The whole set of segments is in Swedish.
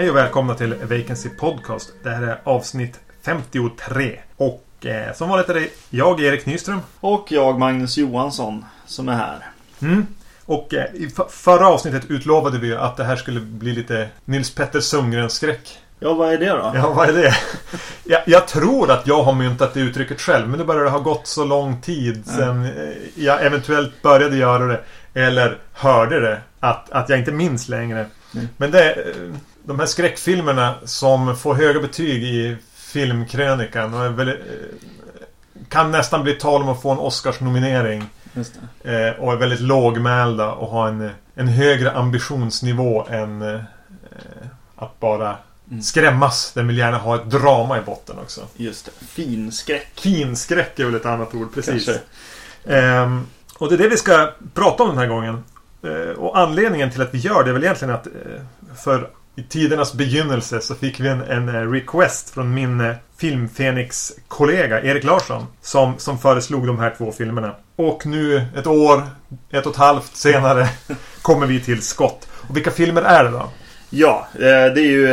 Hej och välkomna till Vacancy Podcast. Det här är avsnitt 53. Och eh, som vanligt är det jag, Erik Nyström. Och jag, Magnus Johansson, som är här. Mm. Och eh, i förra avsnittet utlovade vi ju att det här skulle bli lite Nils Petter Sundgren-skräck. Ja, vad är det då? Ja, vad är det? jag, jag tror att jag har myntat det uttrycket själv, men nu börjar det ha gått så lång tid sedan eh, jag eventuellt började göra det. Eller hörde det. Att, att jag inte minns längre. Mm. Men det, eh, de här skräckfilmerna som får höga betyg i filmkrönikan väldigt, kan nästan bli tal om att få en Oscarsnominering. Just det. Eh, och är väldigt lågmälda och har en, en högre ambitionsnivå än eh, att bara Mm. skrämmas. Den vill gärna ha ett drama i botten också. Just det. Finskräck. Finskräck är väl ett annat ord, precis. Ehm, och det är det vi ska prata om den här gången. Eh, och anledningen till att vi gör det är väl egentligen att eh, för i tidernas begynnelse så fick vi en, en eh, request från min eh, Filmfenix-kollega Erik Larsson. Som, som föreslog de här två filmerna. Och nu ett år, ett och ett halvt senare kommer vi till skott. Och vilka filmer är det då? Ja, eh, det är ju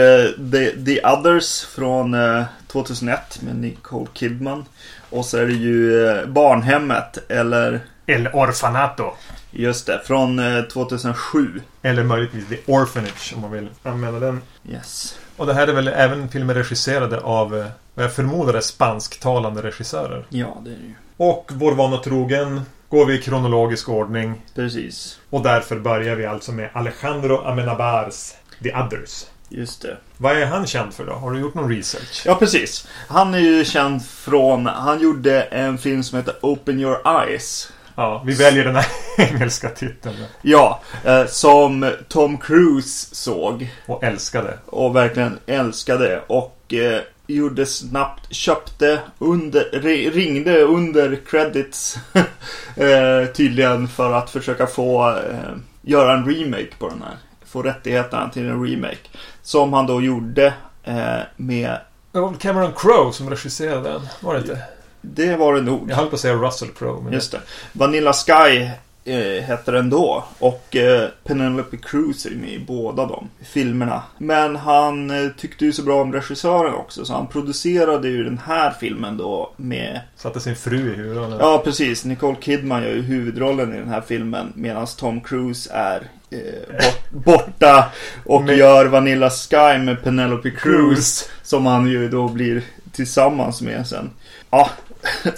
The, The Others från eh, 2001 med Nicole Kidman. Och så är det ju Barnhemmet, eller El Orfanato. Just det, från eh, 2007. Eller möjligtvis The Orphanage om man vill använda den. Yes. Och det här är väl även filmer regisserade av, eh, vad jag förmodar är spansktalande regissörer. Ja, det är det ju. Och vår vana trogen går vi i kronologisk ordning. Precis. Och därför börjar vi alltså med Alejandro Amenabars The Others. Just det. Vad är han känd för då? Har du gjort någon research? Ja, precis. Han är ju känd från, han gjorde en film som heter Open Your Eyes. Ja, vi väljer den här engelska titeln. Ja, eh, som Tom Cruise såg. Och älskade. och verkligen älskade och eh, gjorde snabbt, köpte under, ri- ringde under credits eh, tydligen för att försöka få göra en remake på den här. Få rättigheterna till en remake. Som han då gjorde med, Det var väl Cameron Crowe som regisserade den? Var det inte? Det var det nog. Jag höll på att säga Russell Crowe. Men Just det. Vanilla Sky eh, hette den då. Och eh, Penelope Cruz är med i båda de filmerna. Men han eh, tyckte ju så bra om regissören också. Så han producerade ju den här filmen då med... Satte sin fru i huvudrollen. Ja, precis. Nicole Kidman gör ju huvudrollen i den här filmen. Medan Tom Cruise är eh, bort, borta och Med- gör Vanilla Sky med Penelope Cruz. Som han ju då blir tillsammans med sen. Ja,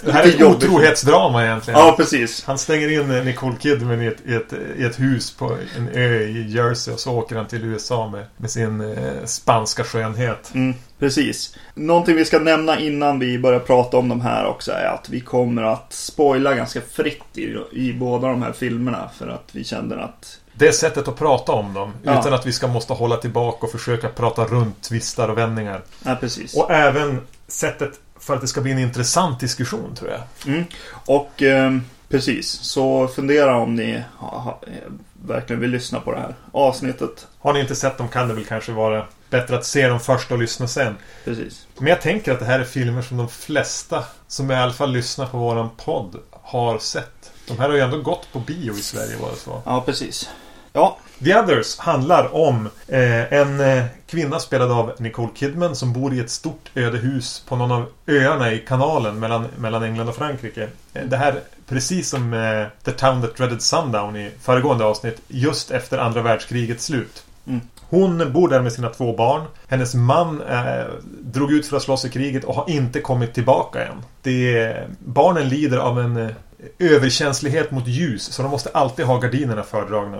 Det här är ett otrohetsdrama egentligen. Ja, precis. Han stänger in Nicole Kidman i ett, i, ett, i ett hus på en ö i Jersey och så åker han till USA med, med sin eh, spanska skönhet. Mm, precis. Någonting vi ska nämna innan vi börjar prata om de här också är att vi kommer att spoila ganska fritt i, i båda de här filmerna för att vi känner att Det sättet att prata om dem. Ja. Utan att vi ska måste hålla tillbaka och försöka prata runt tvistar och vändningar. Ja, precis. Och även sättet för att det ska bli en intressant diskussion tror jag. Mm. Och ehm, precis, så fundera om ni ha, eh, verkligen vill lyssna på det här avsnittet. Har ni inte sett dem kan det väl kanske vara bättre att se dem först och lyssna sen. Precis. Men jag tänker att det här är filmer som de flesta som i alla fall lyssnar på våran podd har sett. De här har ju ändå gått på bio i Sverige var det så. Ja, precis. Ja, The Others handlar om eh, en eh, kvinna spelad av Nicole Kidman som bor i ett stort ödehus på någon av öarna i kanalen mellan, mellan England och Frankrike. Eh, det här, precis som eh, The Town That Dreaded Sundown i föregående avsnitt, just efter andra världskrigets slut. Mm. Hon bor där med sina två barn. Hennes man eh, drog ut för att slåss i kriget och har inte kommit tillbaka än. Det, barnen lider av en eh, överkänslighet mot ljus så de måste alltid ha gardinerna fördragna.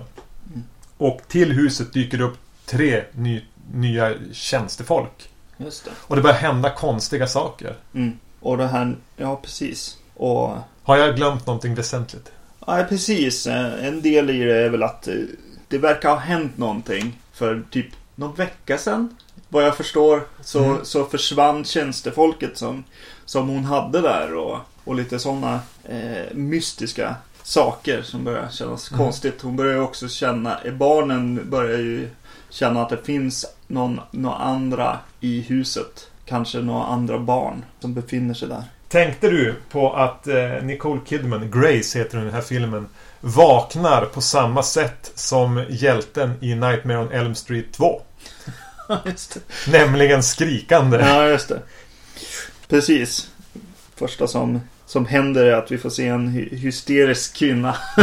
Och till huset dyker det upp tre ny, nya tjänstefolk. just det. Och det börjar hända konstiga saker. Mm. Och det här, ja precis. Och Har jag glömt någonting väsentligt? Ja, precis. Eh, En del i det är väl att eh, det verkar ha hänt någonting för typ någon vecka sedan. Vad jag förstår så, Mm. så försvann tjänstefolket som, som hon hade där och, och lite sådana eh, mystiska saker som börjar kännas Mm. konstigt. Hon börjar ju också känna, barnen börjar ju känna att det finns någon, några andra i huset. Kanske några andra barn som befinner sig där. Tänkte du på att eh, Nicole Kidman, Grace heter hon i den här filmen, vaknar på samma sätt som hjälten i Nightmare on Elm Street 2? just det. Nämligen skrikande. Ja, just det. Precis. Första som, som händer är att vi får se en hy- hysterisk kvinna.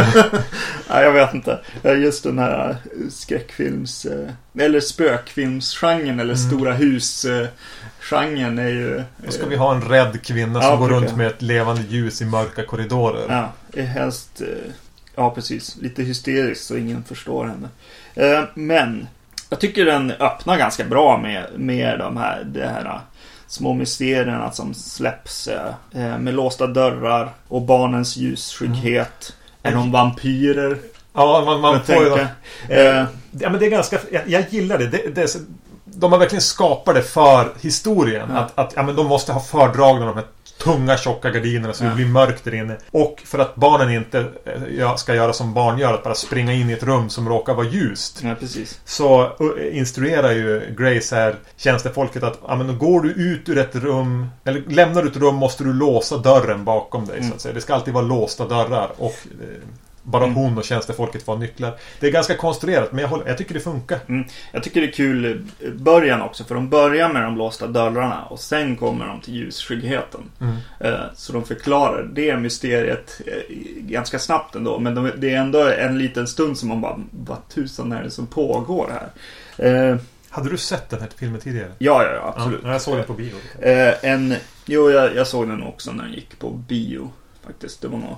Nej, jag vet inte. Ja, Just den här skräckfilms... eh, Eller spökfilmsgenren eller Mm. stora hus-genren är ju... Då ska vi ha en rädd kvinna som Ja, går runt med ett levande ljus i mörka korridorer. Ja, är helst... eh, Ja, precis. Lite hysteriskt så ingen förstår henne. Eh, Men jag tycker den öppnar ganska bra med, med de här, det här eh, små mysterierna som släpps eh, eh, med låsta dörrar och barnens ljusskygghet. Är de vampyrer? Ja, man, man får ju... Eh, Eh, Ja, men det är ganska... Jag, jag gillar det. det, det de har verkligen skapat det för historien. Ja. Att, att ja, men de måste ha fördragna de här tunga tjocka gardinerna så Ja. det blir mörkt där inne. Och för att barnen inte eh, ska göra som barn gör, att bara springa in i ett rum som råkar vara ljust. Ja. Så eh, instruerar ju Grace här tjänstefolket att ja, men går du ut ur ett rum eller lämnar du ett rum måste du låsa dörren bakom dig. Så Mm. att säga. Det ska alltid vara låsta dörrar och eh, bara Mm. hon och tjänstefolket får ha nycklar. Det är ganska konstruerat men jag, håller, jag tycker det funkar. Jag tycker det är kul eh, början också, för de börjar med de låsta dörrarna och sen kommer de till ljusskyggheten. Mm. Eh, Så de förklarar det mysteriet eh, ganska snabbt ändå. Men de, det är ändå en liten stund som man bara, vad tusan är det som pågår här? Hade du sett den här filmen tidigare? Ja, ja, ja absolut. Ja, jag såg den på bio. En, jo, jag, jag såg den också när den gick på bio. Faktiskt, det var nog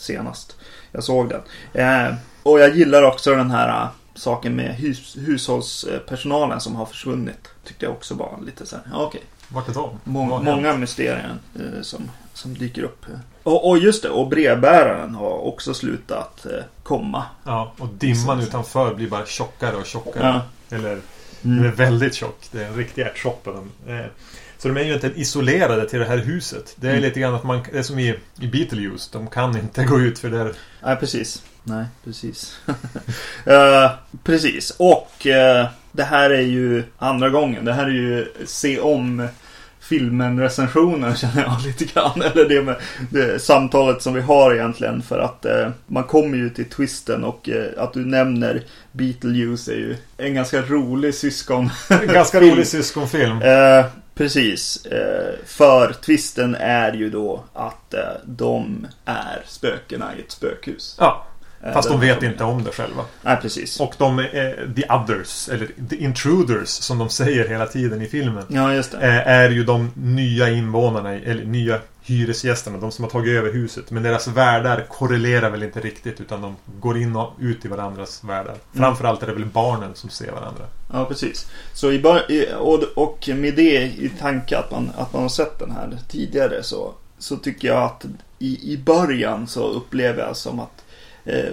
senast jag såg den. Eh, och jag gillar också den här eh, saken med hus, hushållspersonalen som har försvunnit. Tyckte jag också var lite så här, ja, okej. Vart är de? Många mysterier eh, som, som dyker upp. Och, och just det, och brevbäraren har också slutat eh, komma. Ja, och dimman utanför blir bara tjockare och tjockare. Ja. Eller Den är Mm. väldigt tjock. Det är en riktig ärtsoppa. den. Eh, Så de är ju inte isolerade till det här huset. Det är Mm. lite grann att man... Det är som i, i Beetlejuice. De kan inte gå ut för där... Nej, precis. Nej, precis. Eh, precis. Och eh, det här är ju andra gången. Det här är ju se om filmen recensionen känner jag lite grann. Eller det med det samtalet som vi har egentligen. För att eh, man kommer ju till twisten och eh, att du nämner Beetlejuice är ju en ganska rolig syskon. En ganska rolig syskonfilm. Eh, precis. Eh, för twisten är ju då att eh, de är spökena i ett spökhus. Ja, Eh, fast de vet inte om det själva. Nej, precis. Och de the others, eller the intruders som de säger hela tiden i filmen. Ja, just det. Är ju de nya invånarna, eller nya hyresgästerna, de som har tagit över huset. Men deras världar korrelerar väl inte riktigt utan de går in och ut i varandras världar. Framförallt är det väl barnen som ser varandra. Ja, precis. Så i och, och med det i tanke att man, att man har sett den här tidigare så, så tycker jag att i, i början så upplever jag som att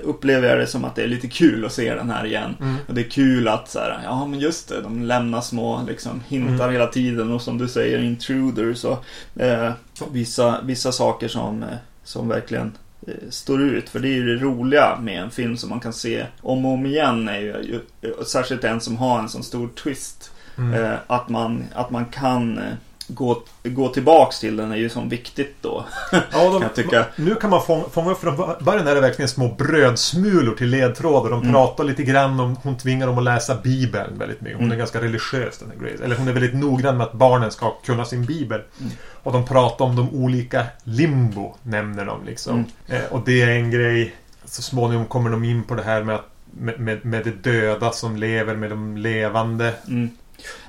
upplever jag det som att det är lite kul att se den här igen. Mm. Och det är kul att så här, ja men just det, de lämnar små liksom, hintar Mm. hela tiden och som du säger intruders och eh, vissa, vissa saker som, eh, som verkligen eh, står ut. För det är ju det roliga med en film som man kan se om och om igen är ju, eh, särskilt en som har en sån stor twist. Mm. Eh, att, man, att man kan eh, gå, gå tillbaks till den är ju som viktigt då. Ja, de, jag tycka. Nu kan man fånga, fånga upp, från början är det verkligen små brödsmulor till ledtrådar. De Mm. pratar lite grann om, hon tvingar dem att läsa Bibeln väldigt mycket. Hon Mm. är ganska religiös den här Grace. Eller hon är väldigt noggrann med att barnen ska kunna sin Bibel. Mm. Och de pratar om de olika limbo, nämner de liksom. Mm. Eh, och det är en grej. Så småningom kommer de in på det här med att med, med, med det döda som lever med de levande. Mm.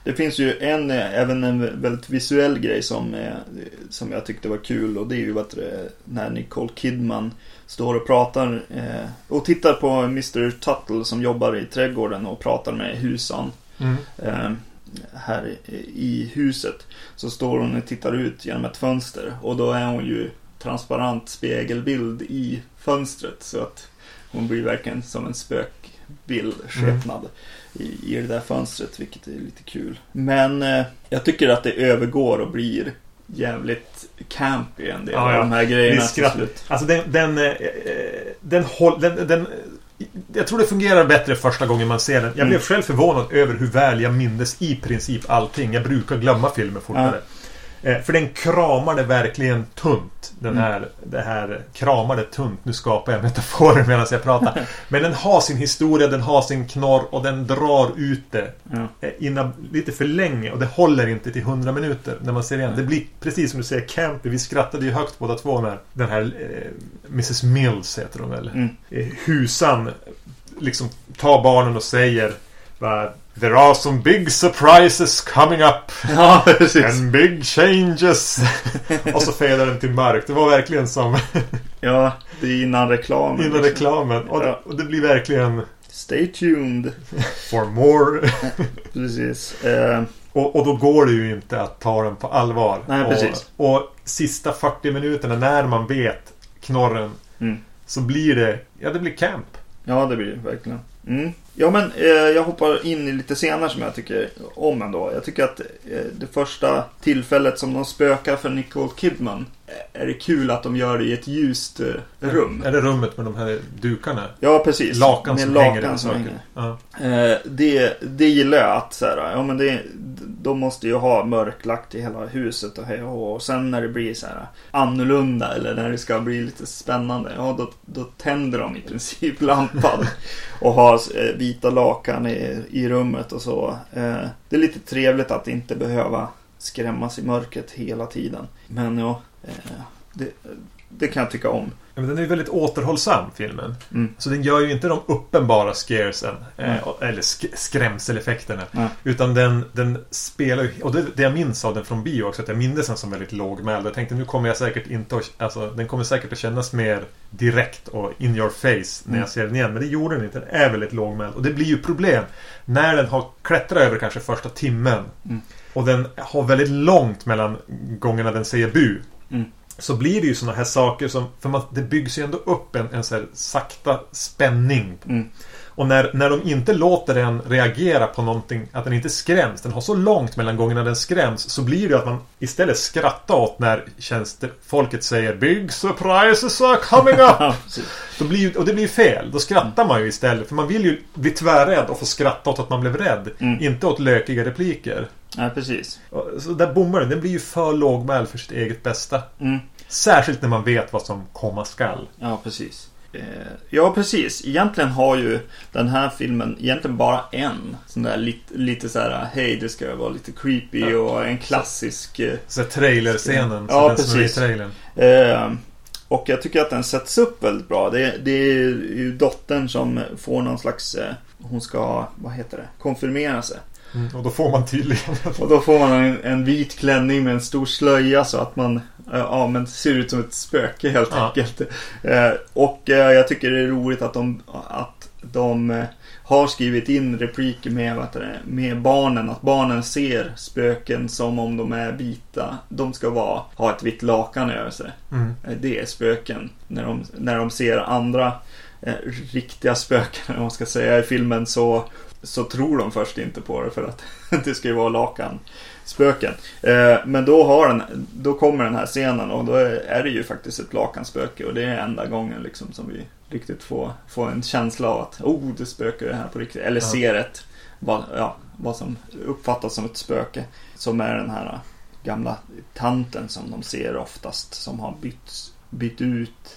Det finns ju en, eh, även en väldigt visuell grej som, eh, som jag tyckte var kul och det är ju att när Nicole Kidman står och pratar eh, och tittar på Mr Tuttle som jobbar i trädgården och pratar med husan Mm. här i- huset. Så står hon och tittar ut genom ett fönster och då är hon ju transparent spegelbild i fönstret så att hon blir verkligen som en spökbild, skepnad i, i det där fönstret vilket är lite kul. Men eh, jag tycker att det övergår och blir jävligt campy en del Ja, av ja. de här grejerna till slut. Alltså den... Den, eh, den, håll, den, den jag tror det fungerar bättre första gången man ser den. Jag blev Mm. själv förvånad över hur väl jag mindes i princip allting. Jag brukar glömma filmer fortare. Eh, För den kramar det verkligen tunt. Den Mm. här, det här kramar det tunt. Nu skapar jag metaforer medan jag pratar. Men den har sin historia, den har sin knorr och den drar ut det Ja. eh, innan, lite för länge. Och det håller inte till 100 minuter när man ser igen. Det blir precis som du säger, campy. Vi skrattade ju högt båda två när den här eh, Mrs Mills heter hon väl. Mm. Eh, husan liksom tar barnen och säger va, There are some big surprises coming up. ja, precis. And big changes. och så fadar den till mörkt. Det var verkligen som Ja, det är innan reklamen. innan liksom. reklamen. Och det, Ja. och det blir verkligen Stay tuned. for more. Precis. Eh, och, och då går det ju inte att ta den på allvar. Nej, och, precis. och sista 40 minuterna när man vet knorren. Mm. Så blir det, ja det blir camp. ja, det blir det verkligen. Mm. Ja, men eh, jag hoppar in i lite scener som jag tycker om ändå. Jag tycker att eh, det första tillfället som de spökar för Nicole Kidman är det kul att de gör det i ett ljust eh, rum. Är det rummet med de här dukarna? Ja, precis. Lakan Med som lakan hänger som hänger. Ja. Eh, det, det gillar jag att så här, ja men det, de måste ju ha mörklagt i hela huset och hej och sen när det blir så här annorlunda eller när det ska bli lite spännande. Ja då, då tänder de i princip lampan. och har eh, vita lakan i, i rummet och så. Eh, det är lite trevligt att inte behöva skrämmas i mörkret hela tiden. Men ja, det, det kan jag tycka om. Ja, Men den är ju väldigt återhållsam filmen. Mm. Så den gör ju inte de uppenbara scaresen. Eh, eller sk- skrämseleffekterna. Nej. Utan den, den spelar ju... Och det, det jag minns av den från bio också. Att jag minns den som väldigt lågmäld. Jag tänkte nu kommer jag säkert inte att... Alltså den kommer säkert att kännas mer direkt och in your face när Mm. jag ser den igen. Men det gjorde den inte. Den är väldigt lågmäld. Och det blir ju problem. När den har klättrat över kanske första timmen. Mm. Och den har väldigt långt mellan gångerna den säger bu. Mm. Så blir det ju såna här saker som... För man, det byggs ju ändå upp en, en så här sakta spänning. Mm. Och när, när de inte låter den reagera på någonting, att den inte skräms, den har så långt mellan gångerna den skräms, så blir det att man istället skrattar åt när tjänstefolket säger Big surprises are coming up! Då blir, och det blir fel. Då skrattar man ju istället. För man vill ju bli tvärrädd och få skratta åt att man blev rädd. Mm. Inte åt lökiga repliker. Ja, precis. Så där bommar den. Den blir ju för lågmäld för sitt eget bästa. Mm. Särskilt när man vet vad som komma skall. Ja, precis. Eh, ja, precis. Egentligen har ju den här filmen egentligen bara en sån där lite, lite så här, hej det ska vara lite creepy Ja. och en klassisk. eh, Så trailerscenen. Ja, precis. trailern. Eh, och jag tycker att den sätts upp väldigt bra. Det, det är ju dottern som får någon slags, eh, hon ska, vad heter det, konfirmera sig. Mm, och då får man tydligen Och då får man en, en vit klänning med en stor slöja så att man eh, ja, men ser ut som ett spöke helt Ja. enkelt. Eh, och eh, jag tycker det är roligt att de, att de eh, har skrivit in repliker med, heter det, med barnen. Att barnen ser spöken som om de är vita. De ska vara, ha ett vitt lakan över sig. Mm. Eh, Det är spöken. När de, när de ser andra eh, riktiga spöken, om man ska säga, i filmen så, så tror de först inte på det för att det ska ju vara lakan spöken. Eh, men då, har den, då kommer den här scenen och då är, det ju faktiskt ett lakanspöke och det är enda gången liksom som vi riktigt får, får en känsla av att oh, det spökar det här på riktigt. Eller Ja. ser ett, vad, ja, vad som uppfattas som ett spöke. Som är den här gamla tanten som de ser oftast som har bytt, bytt ut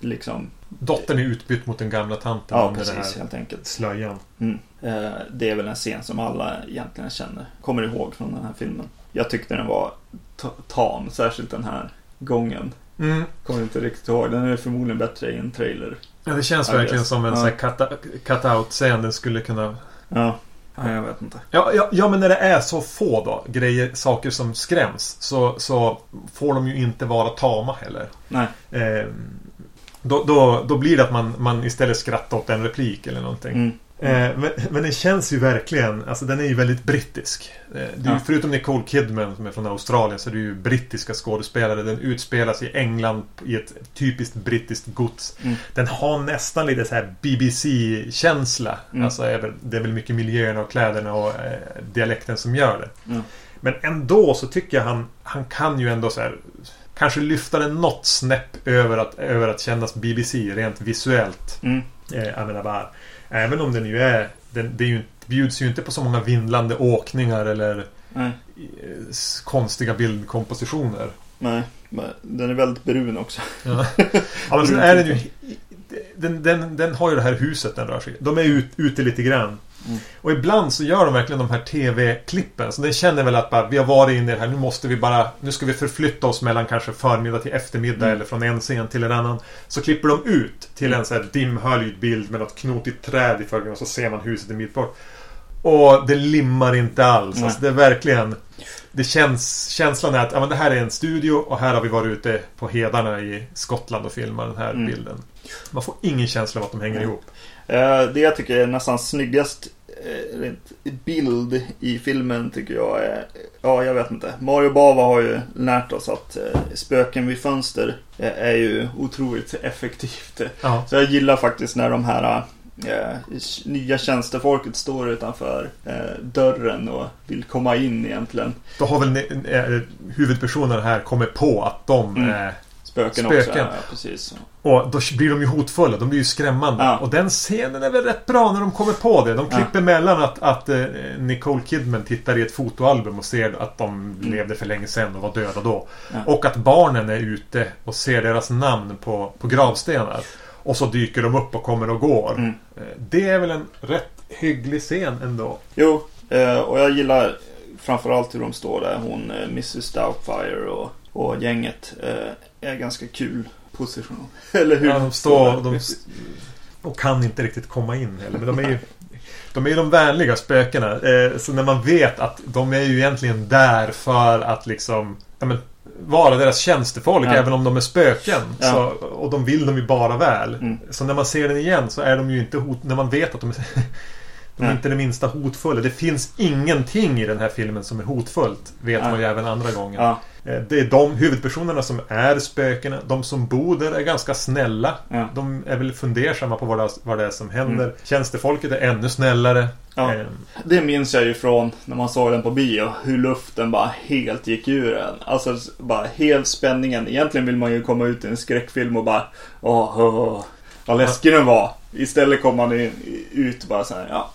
liksom. Dottern är utbytt mot den gamla tanten Ja, under precis den här helt enkelt. slöjan. Mm. Eh, det är väl en scen som alla egentligen känner, kommer ihåg från den här filmen. Jag tyckte den var ta- tam, särskilt den här gången. Mm. Kommer inte riktigt ihåg, den är förmodligen bättre i en trailer. Ja, det känns verkligen som en Ja. cut- cut-out-scen. Den skulle kunna... Ja, ja jag vet inte. Ja, ja, ja, men när det är så få då, grejer, saker som skräms, så, så får de ju inte vara tama heller. Nej. Eh, då, då, då blir det att man, man istället skrattar åt en replik eller någonting. Mm. Eh, men, men den känns ju verkligen, alltså den är ju väldigt brittisk. Eh, det är ju, Ja. Förutom Nicole Kidman som är från Australien så är det ju brittiska skådespelare. Den utspelas i England i ett typiskt brittiskt gods. Mm. Den har nästan lite så här BBC-känsla. Mm. Alltså det är väl mycket miljöerna och kläderna och eh, dialekten som gör det. Men ändå så tycker jag han, han kan ju ändå så här Kanske lyfta den något snäpp över att, över att kännas BBC rent visuellt. Mm. Eh, Amenabar. Även om den ju är den, det är ju, bjuds ju inte på så många vindlande åkningar eller Nej. eh, konstiga bildkompositioner. Nej, men den är väldigt brun också. Ja, ja men sen är den ju... Den, den, den har ju det här huset den rör sig i. De är ut, ute lite grann. Mm. Och ibland så gör de verkligen de här TV-klippen. Så den känner väl att bara, vi har varit inne i det här. Nu måste vi bara... Nu ska vi förflytta oss mellan kanske förmiddag till eftermiddag Mm. eller från en scen till en annan. Så klipper de ut till en så här dimhöljd bild med något knotigt träd i förgrunden och så ser man huset bit bort. Och det limmar inte alls. Alltså det är verkligen... Det känns... Känslan är att ja, men det här är en studio och här har vi varit ute på hedarna i Skottland och filmat den här Mm. bilden. Man får ingen känsla av att de hänger Nej. ihop. Eh, Det jag tycker är nästan snyggast eh, bild i filmen tycker jag är, ja jag vet inte. Mario Bava har ju lärt oss att eh, spöken vid fönster är ju otroligt effektivt. Ja. Så jag gillar faktiskt när de här eh, nya tjänstefolket står utanför eh, dörren och vill komma in egentligen. Då har väl eh, huvudpersonerna här kommit på att de Mm. Är... Spöken, också. Spöken. Ja, precis. Och då blir de ju hotfulla. De blir ju skrämmande. Ja. Och den scenen är väl rätt bra när de kommer på det. De Ja. klipper mellan att, att eh, Nicole Kidman tittar i ett fotoalbum och ser att de Mm. levde för länge sedan och var döda då. Ja. Och att barnen är ute och ser deras namn på, på gravstenar. Och så dyker de upp och kommer och går. Mm. Eh, Det är väl en rätt hygglig scen ändå. Jo, eh, och jag gillar framförallt hur de står där. Hon, Mrs Doubtfire och, och gänget. Eh, är ganska kul position. Eller hur? Ja, de står de, och kan inte riktigt komma in heller. Men de är ju de är ju de vänliga spökena. Eh, så när man vet att de är ju egentligen där för att liksom ja, men, vara deras tjänstefolk Ja. även om de är spöken. Ja. Så, och de vill dem ju bara väl. Mm. Så när man ser den igen så är de ju inte hot... När man vet att de är... De är Nej. inte det minsta hotfulla. Det finns ingenting i den här filmen som är hotfullt. Vet Nej. man ju även andra gången. Ja, Det är de huvudpersonerna som är spökena. De som bor där är ganska snälla. ja. De är väl fundersamma på vad det, vad det är som händer. Mm. Tjänstefolket är ännu snällare. Ja. Eh, Det minns jag ju från när man såg den på bio. Hur luften bara helt gick ur en. Alltså bara helt spänningen. Egentligen vill man ju komma ut i en skräckfilm och bara Åh, åh, åh vad läskig den var. Istället kom man i- ut bara så här, ja.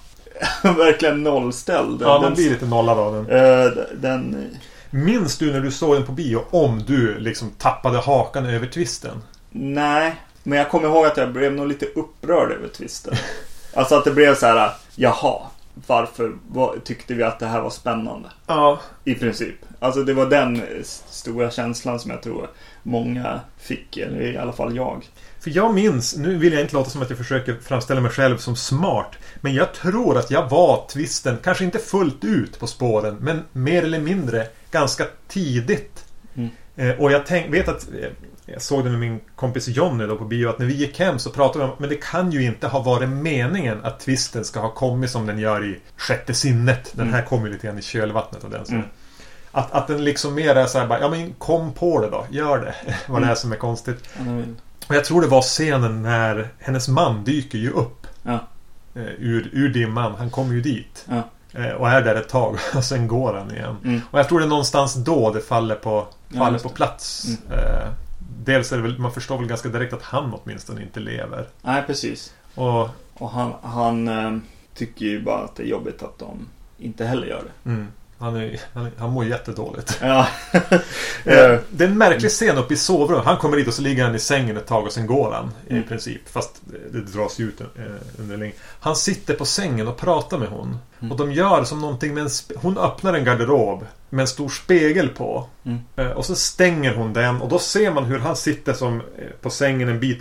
Verkligen nollställd. ja, man blir lite nollad av den. eh, den Minns du när du såg den på bio om du liksom tappade hakan över twisten? Nej, men jag kommer ihåg att jag blev nog lite upprörd över twisten. Alltså att det blev så här, jaha, varför vad, tyckte vi att det här var spännande? Ja. I princip. Alltså det var den eh, stora känslan som jag tror många fick, eller i alla fall jag. För jag minns, nu vill jag inte låta som att jag försöker framställa mig själv som smart. Men jag tror att jag var twisten, kanske inte fullt ut på spåren, men mer eller mindre ganska tidigt. Mm. Eh, och jag tänk, vet att eh, jag såg det med min kompis Jonny då på bio att när vi gick hem så pratade vi om men det kan ju inte ha varit meningen att twisten ska ha kommit som den gör i Sjätte sinnet. Den här kommer ju lite grann i kölvattnet av den. Så. Mm. Att, att den liksom mer är så här bara, ja men kom på det då, gör det. Vad det är Mm. som är konstigt. Och jag tror det var scenen när hennes man dyker ju upp. Ja. eh, Ur, ur dimman. Han kommer ju dit. Ja. Eh, Och är där ett tag. Och sen går han igen. Mm. Och jag tror det är någonstans då det faller på, Ja, faller just på plats. Mm. Eh, Dels är det väl, man förstår väl ganska direkt att han åtminstone inte lever. Nej, precis. Och Och han, han eh, tycker ju bara att det är jobbigt att de inte heller gör det. mm, han, är, han, han mår jättedåligt. Ja. Eh, Det är en märklig scen uppe i sovrummet. Han kommer dit och så ligger han i sängen ett tag och sen går han. I Mm. princip. Fast det dras ju ut eh, under länge. Han sitter på sängen och pratar med hon. Mm. Och de gör som någonting med en Hon öppnar en garderob med en stor spegel på. Mm. Eh, Och så stänger hon den och då ser man hur han sitter som på sängen en bit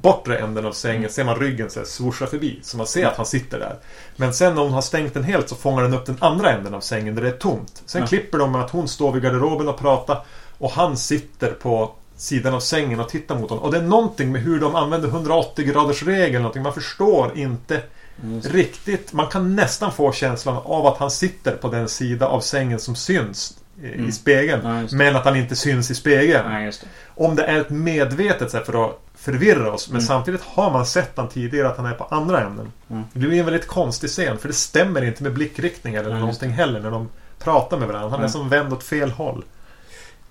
bortre änden av sängen. Mm. Ser man ryggen så här svorsa förbi. Så man ser att han sitter där. Men sen när hon har stängt den helt så fångar den upp den andra änden av sängen där det är tomt. Sen Ja. klipper de med att hon står vid garderoben och pratar. Och han sitter på sidan av sängen och tittar mot honom. Och det är någonting med hur de använder 180 graders regeln. Någonting. Man förstår inte Mm. riktigt. Man kan nästan få känslan av att han sitter på den sida av sängen som syns i, Mm. spegeln. Ja, men att han inte syns i spegeln. Just det. Om det är ett medvetet sätt för att förvirra oss. Men Mm. samtidigt har man sett han tidigare att han är på andra änden. Mm. Det blir en väldigt konstig scen. För det stämmer inte med blickriktning eller just någonting heller när de prata med varandra. Han är Mm. som vänd åt fel håll.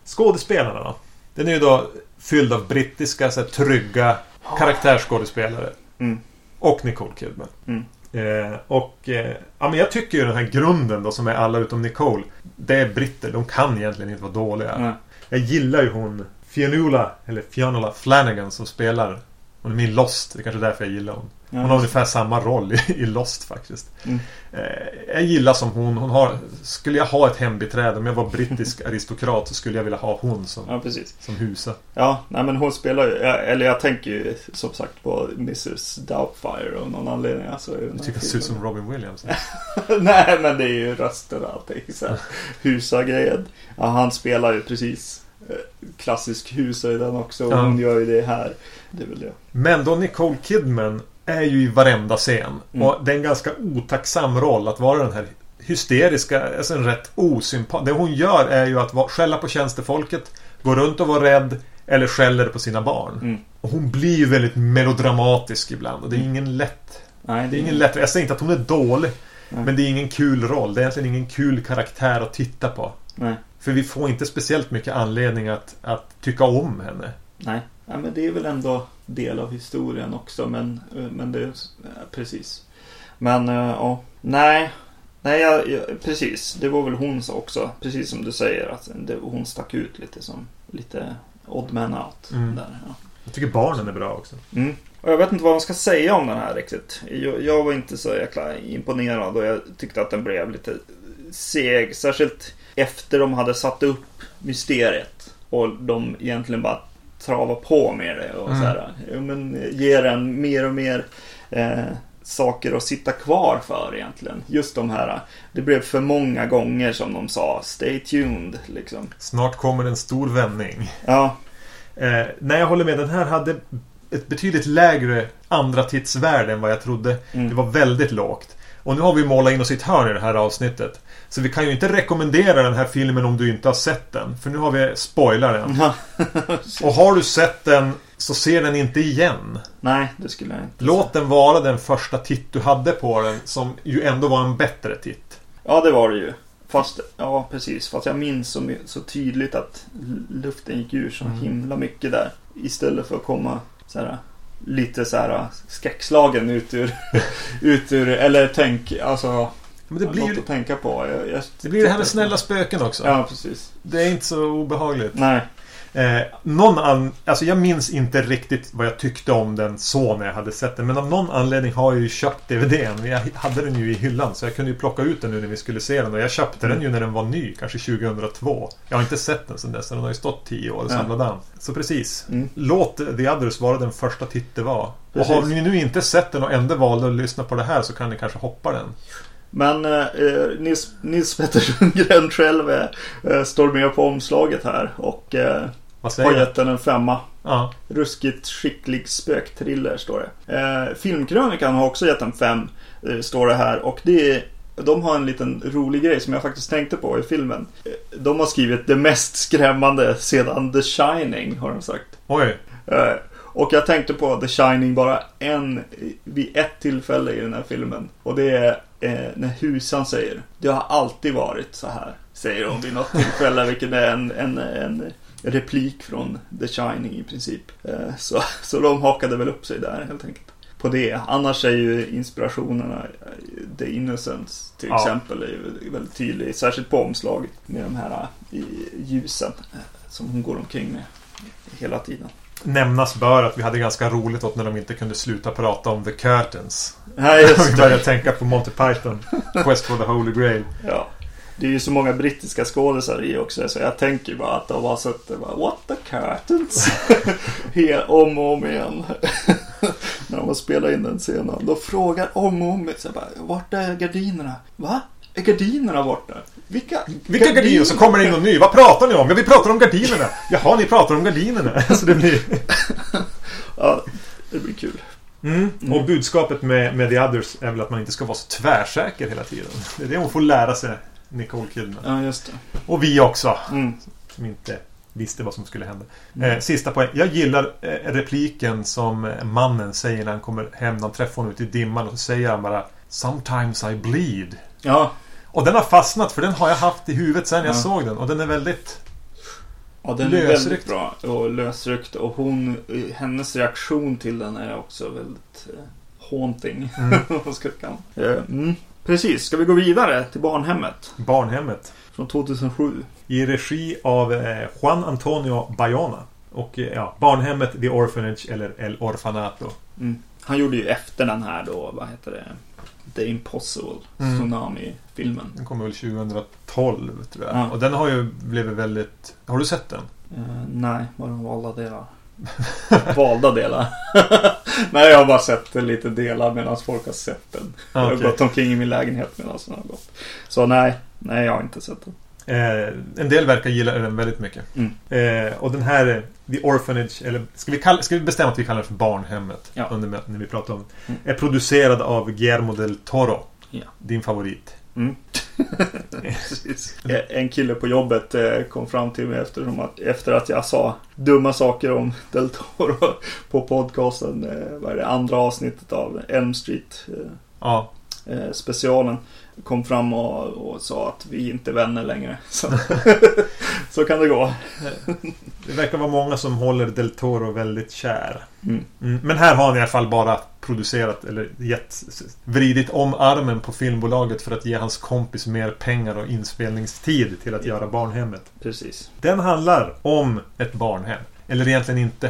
Skådespelarna då? Den är ju då fylld av brittiska, så här, trygga karaktärsskådespelare. Mm. Och Nicole Kidman. Mm. Eh, och eh, ja, men jag tycker ju den här grunden då som är alla utom Nicole. Det är britter. De kan egentligen inte vara dåliga. Jag gillar ju hon Fionnuala, eller Fionnuala Flanagan som spelar. Hon är i Lost. Det är kanske därför jag gillar hon. Hon har ungefär samma roll i, i Lost faktiskt. Mm. Eh, jag gillar som hon. hon har, skulle jag ha ett hembiträde, om jag var brittisk aristokrat så skulle jag vilja ha hon som, Ja, precis. som husa. Ja, nej men hon spelar ju, eller jag tänker ju som sagt på Mrs Doubtfire av någon anledning. Alltså, här tycker det ser ut som Robin Williams. Nej, men det är ju rösten och allting. Husa-grejen. Ja, han spelar ju precis klassisk husa i den också. Och Ja. hon gör ju det här. Det är väl det. Men då Nicole Kidman är ju i varenda scen. Mm. Och det är en ganska otacksam roll att vara den här hysteriska, alltså en rätt osympat. Det hon gör är ju att skälla på tjänstefolket, gå runt och vara rädd eller skäller på sina barn. Mm. Och hon blir ju väldigt melodramatisk ibland och det är ingen lätt Nej, Det är ingen lätt... Jag säger inte att hon är dålig. Nej. Men det är ingen kul roll. Det är egentligen ingen kul karaktär att titta på. Nej. För vi får inte speciellt mycket anledning att, att tycka om henne. Nej. Nej, men det är väl ändå del av historien också. Men, eh, men det är ja, precis. Men eh, ja, nej. Nej, jag, precis. Det var väl hon så också. Precis som du säger. Att det, hon stack ut lite som lite odd man out. Mm. Där, ja. Jag tycker barnen är bra också. Mm. Och jag vet inte vad man ska säga om den här riktigt. Jag, jag var inte så jäkla imponerad och jag tyckte att den blev lite seg. Särskilt efter de hade satt upp mysteriet. Och de egentligen bara travar på med det och Mm. så här. Men ger en mer och mer eh, saker att sitta kvar för egentligen. Just de här. Det blev för många gånger som de sa Stay tuned liksom. Snart kommer en stor vändning. Ja, Eh, nej, jag håller med. Den här hade ett betydligt lägre andra tidsvärde än vad jag trodde. Mm. Det var väldigt lågt. Och nu har vi målat in oss i ett hörn i det här avsnittet. Så vi kan ju inte rekommendera den här filmen om du inte har sett den. För nu har vi. Ja. Och har du sett den så se den inte igen. Nej, det skulle jag inte Låt den vara den första titt du hade på den som ju ändå var en bättre titt. Ja, det var det ju. Fast, ja precis. Fast jag minns så, så tydligt att luften gick ur så Mm. himla mycket där. Istället för att komma så här, lite så här skräckslagen ut ur, ut ur, eller tänk, alltså. Men det blir, något att tänka på. Jag, jag, det blir det här med snälla spöken också. Ja, precis. Det är inte så obehagligt. Nej. Eh, någon an... Alltså jag minns inte riktigt vad jag tyckte om den så när jag hade sett den. Men av någon anledning har jag ju köpt DVDn. Jag hade den ju i hyllan så jag kunde ju plocka ut den nu när vi skulle se den. Och jag köpte den ju när den var ny, kanske 2002. Jag har inte sett den sedan dess. Den har ju stått 10 år och samlat damm. Så precis. Mm. Låt The Others vara den första titt det var. Precis. Och har ni nu inte sett den och ändå valde att lyssna på det här så kan ni kanske hoppa den. Men eh, Nils, Nils Petter Sundgren själv eh, eh, står med på omslaget här och eh, har gett den en femma. Ja. Ruskigt skicklig spökthriller står det. Eh, Filmkrönikan har också gett en fem, eh, står det här. Och det är, de har en liten rolig grej som jag faktiskt tänkte på i filmen. Eh, De har skrivit det mest skrämmande sedan The Shining, har de sagt. Oj. Eh, och jag tänkte på The Shining bara en, vid ett tillfälle i den här filmen. Och det är eh, när husan säger Det har alltid varit så här. Säger hon vid något tillfälle, vilket är en, en, en replik från The Shining i princip. Eh, så, så de hakade väl upp sig där helt enkelt. På det. Annars är ju inspirationerna eh, The Innocents till Ja. exempel är väldigt tydlig. Särskilt på omslaget med de här eh, i- ljusen eh, som hon går omkring med hela tiden. Nämnas bör att vi hade ganska roligt åt när de inte kunde sluta prata om The Curtains. Nej, vi just började det. tänka på Monty Python. Quest for the Holy Grail. Ja. Det är ju så många brittiska skådisar i också så jag tänker bara att de har suttit bara What the curtains? Om och om igen. När de har spelat in den scenen. De frågar om och om igen. Vart är gardinerna? Va? Är gardinerna borta? Vilka, Vilka gardiner? Så kommer det in någon ny. Vad pratar ni om? Ja, vi pratar om gardinerna. Jaha, ni pratar om gardinerna. Så det blir... Ja, det blir kul. Mm. Mm. Och budskapet med, med The Others är väl att man inte ska vara så tvärsäker hela tiden. Det är det hon får lära sig, Nicole Kidman. Ja, just det. Och vi också, Mm. som inte visste vad som skulle hända. Mm. Eh, sista poäng. Jag gillar eh, repliken som eh, mannen säger när han kommer hem. När han träffar honom ute i dimman och så säger han bara Sometimes I bleed. Ja, Och den har fastnat för den har jag haft i huvudet sen jag Ja. såg den. Och den är väldigt... Ja, den är Lösryckt. väldigt bra och lösryckt. Och hon, hennes reaktion till den är också väldigt eh, haunting. Mm. Eh, mm. Precis, ska vi gå vidare till Barnhemmet? Barnhemmet. Från 2007. I regi av eh, Juan Antonio Bayona. Och eh, ja, Barnhemmet, The Orphanage eller El Orfanato. Mm. Han gjorde ju efter den här då, vad heter det? The Impossible Mm. Tsunami-filmen. Den kom väl 2012 tror jag. Ja. Och den har ju blivit väldigt... Har du sett den? Eh, nej, bara valda delar. valda delar. nej, jag har bara sett lite delar medan folk har sett den. Jag har gått omkring i min lägenhet medan den har gått. Så nej, nej jag har inte sett den. Eh, en del verkar gilla den väldigt mycket. Mm. Eh, och den här eh, The Orphanage, eller ska vi, kalla, ska vi bestämma att vi kallar den för Barnhemmet? Ja. Under, när vi pratar om Mm. Är producerad av Guillermo del Toro. Ja. Din favorit. Mm. Eh, En kille på jobbet eh, kom fram till mig eftersom att, efter att jag sa dumma saker om Del Toro på podcasten. Vad är det? Andra avsnittet av Elm Street Ja. specialen. Kom fram och, och sa att vi inte är vänner längre. Så, så kan det gå. Det verkar vara många som håller del Toro väldigt kär. Mm. Mm. Men här har han i alla fall bara producerat eller gett, vridit om armen på filmbolaget för att ge hans kompis mer pengar och inspelningstid till att göra Barnhemmet. Precis. Den handlar om ett barnhem. Eller egentligen inte.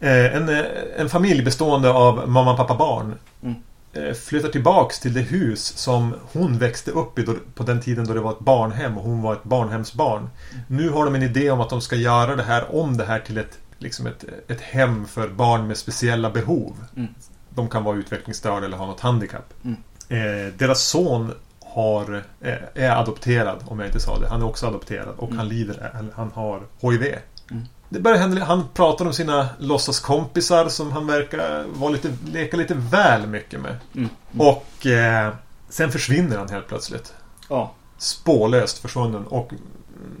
Eh, En, eh, en familj bestående av mamma, pappa, barn. Mm. Eh, Flyttar tillbaks till det hus som hon växte upp i då, på den tiden då det var ett barnhem och hon var ett barnhemsbarn. Nu har de en idé om att de ska göra det här om det här till ett, liksom ett, ett hem för barn med speciella behov. Mm. De kan vara utvecklingsstörda eller ha något handikapp. Mm. Eh, deras son har, eh, är adopterad, om jag inte sa det. Han är också adopterad och Mm. han lider, han har HIV. Mm. Det börjar hända, han pratar om sina låtsaskompisar som han verkar vara lite, leka lite väl mycket med. Mm. Och eh, sen försvinner han helt plötsligt. Ja. Spårlöst försvunnen. Och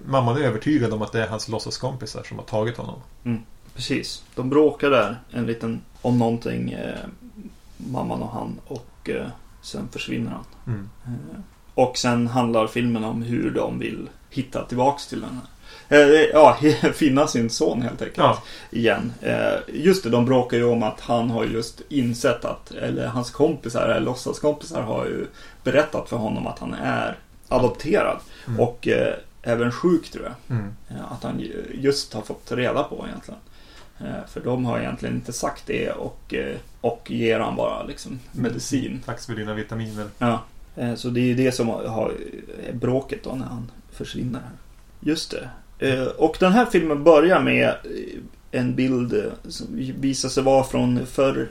mamman är övertygad om att det är hans låtsaskompisar som har tagit honom. Precis. De bråkar där en liten om någonting. Eh, mamman och han. Och eh, sen försvinner han. Mm. Eh, och sen handlar filmen om hur de vill hitta tillbaks till den här. Eh, ja, finna sin son helt enkelt. Ja. Igen. Eh, just det, de bråkar ju om att han har just insett att, eller hans kompisar, eller låtsaskompisar har ju berättat för honom att han är adopterad. Mm. Och eh, även sjuk tror jag. Mm. Att han ju- just har fått reda på egentligen. För de har egentligen inte sagt det och, och ger han bara liksom medicin. Tack för dina vitaminer. Ja. Så det är ju det som har, bråket då när han försvinner. Just det. Eh, Och den här filmen börjar med eh, en bild eh, som visar sig vara från förr.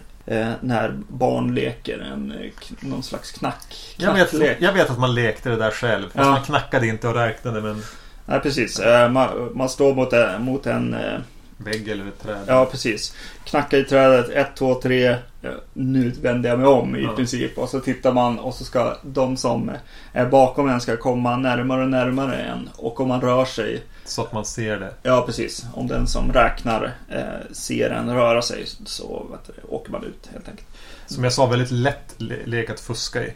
När barn leker en, någon slags knack, Jag vet, jag vet att man lekte det där själv. Fast Ja. man knackade inte och räknade med en Nej, precis. Man, man står mot, mot en vägg eller ett träd. Ja, precis. Knacka i trädet, 1, 2, 3. Nu vänder jag mig om i Ja. princip. Och så tittar man och så ska de som är bakom en ska komma närmare och närmare en. Och om man rör sig, Så att man ser det. ja precis. Om den som räknar eh, ser en röra sig så du, åker man ut helt enkelt. Som jag sa, väldigt lätt le- lek att fuska i.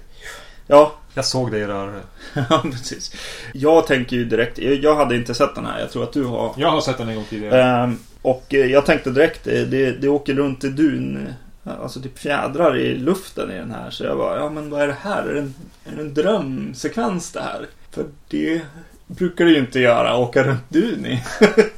Ja, Jag såg det i rörelse. ja precis. Jag tänker ju direkt, jag hade inte sett den här. Jag tror att du har. Jag har sett den en gång tidigare. Ehm, och eh, jag tänkte direkt, det, det, det åker runt i dun, eh, alltså typ fjädrar i luften i den här. Så jag bara, ja men vad är det här? Är det en, är det en drömsekvens det här? För det brukar det ju inte göra, åka runt dun i,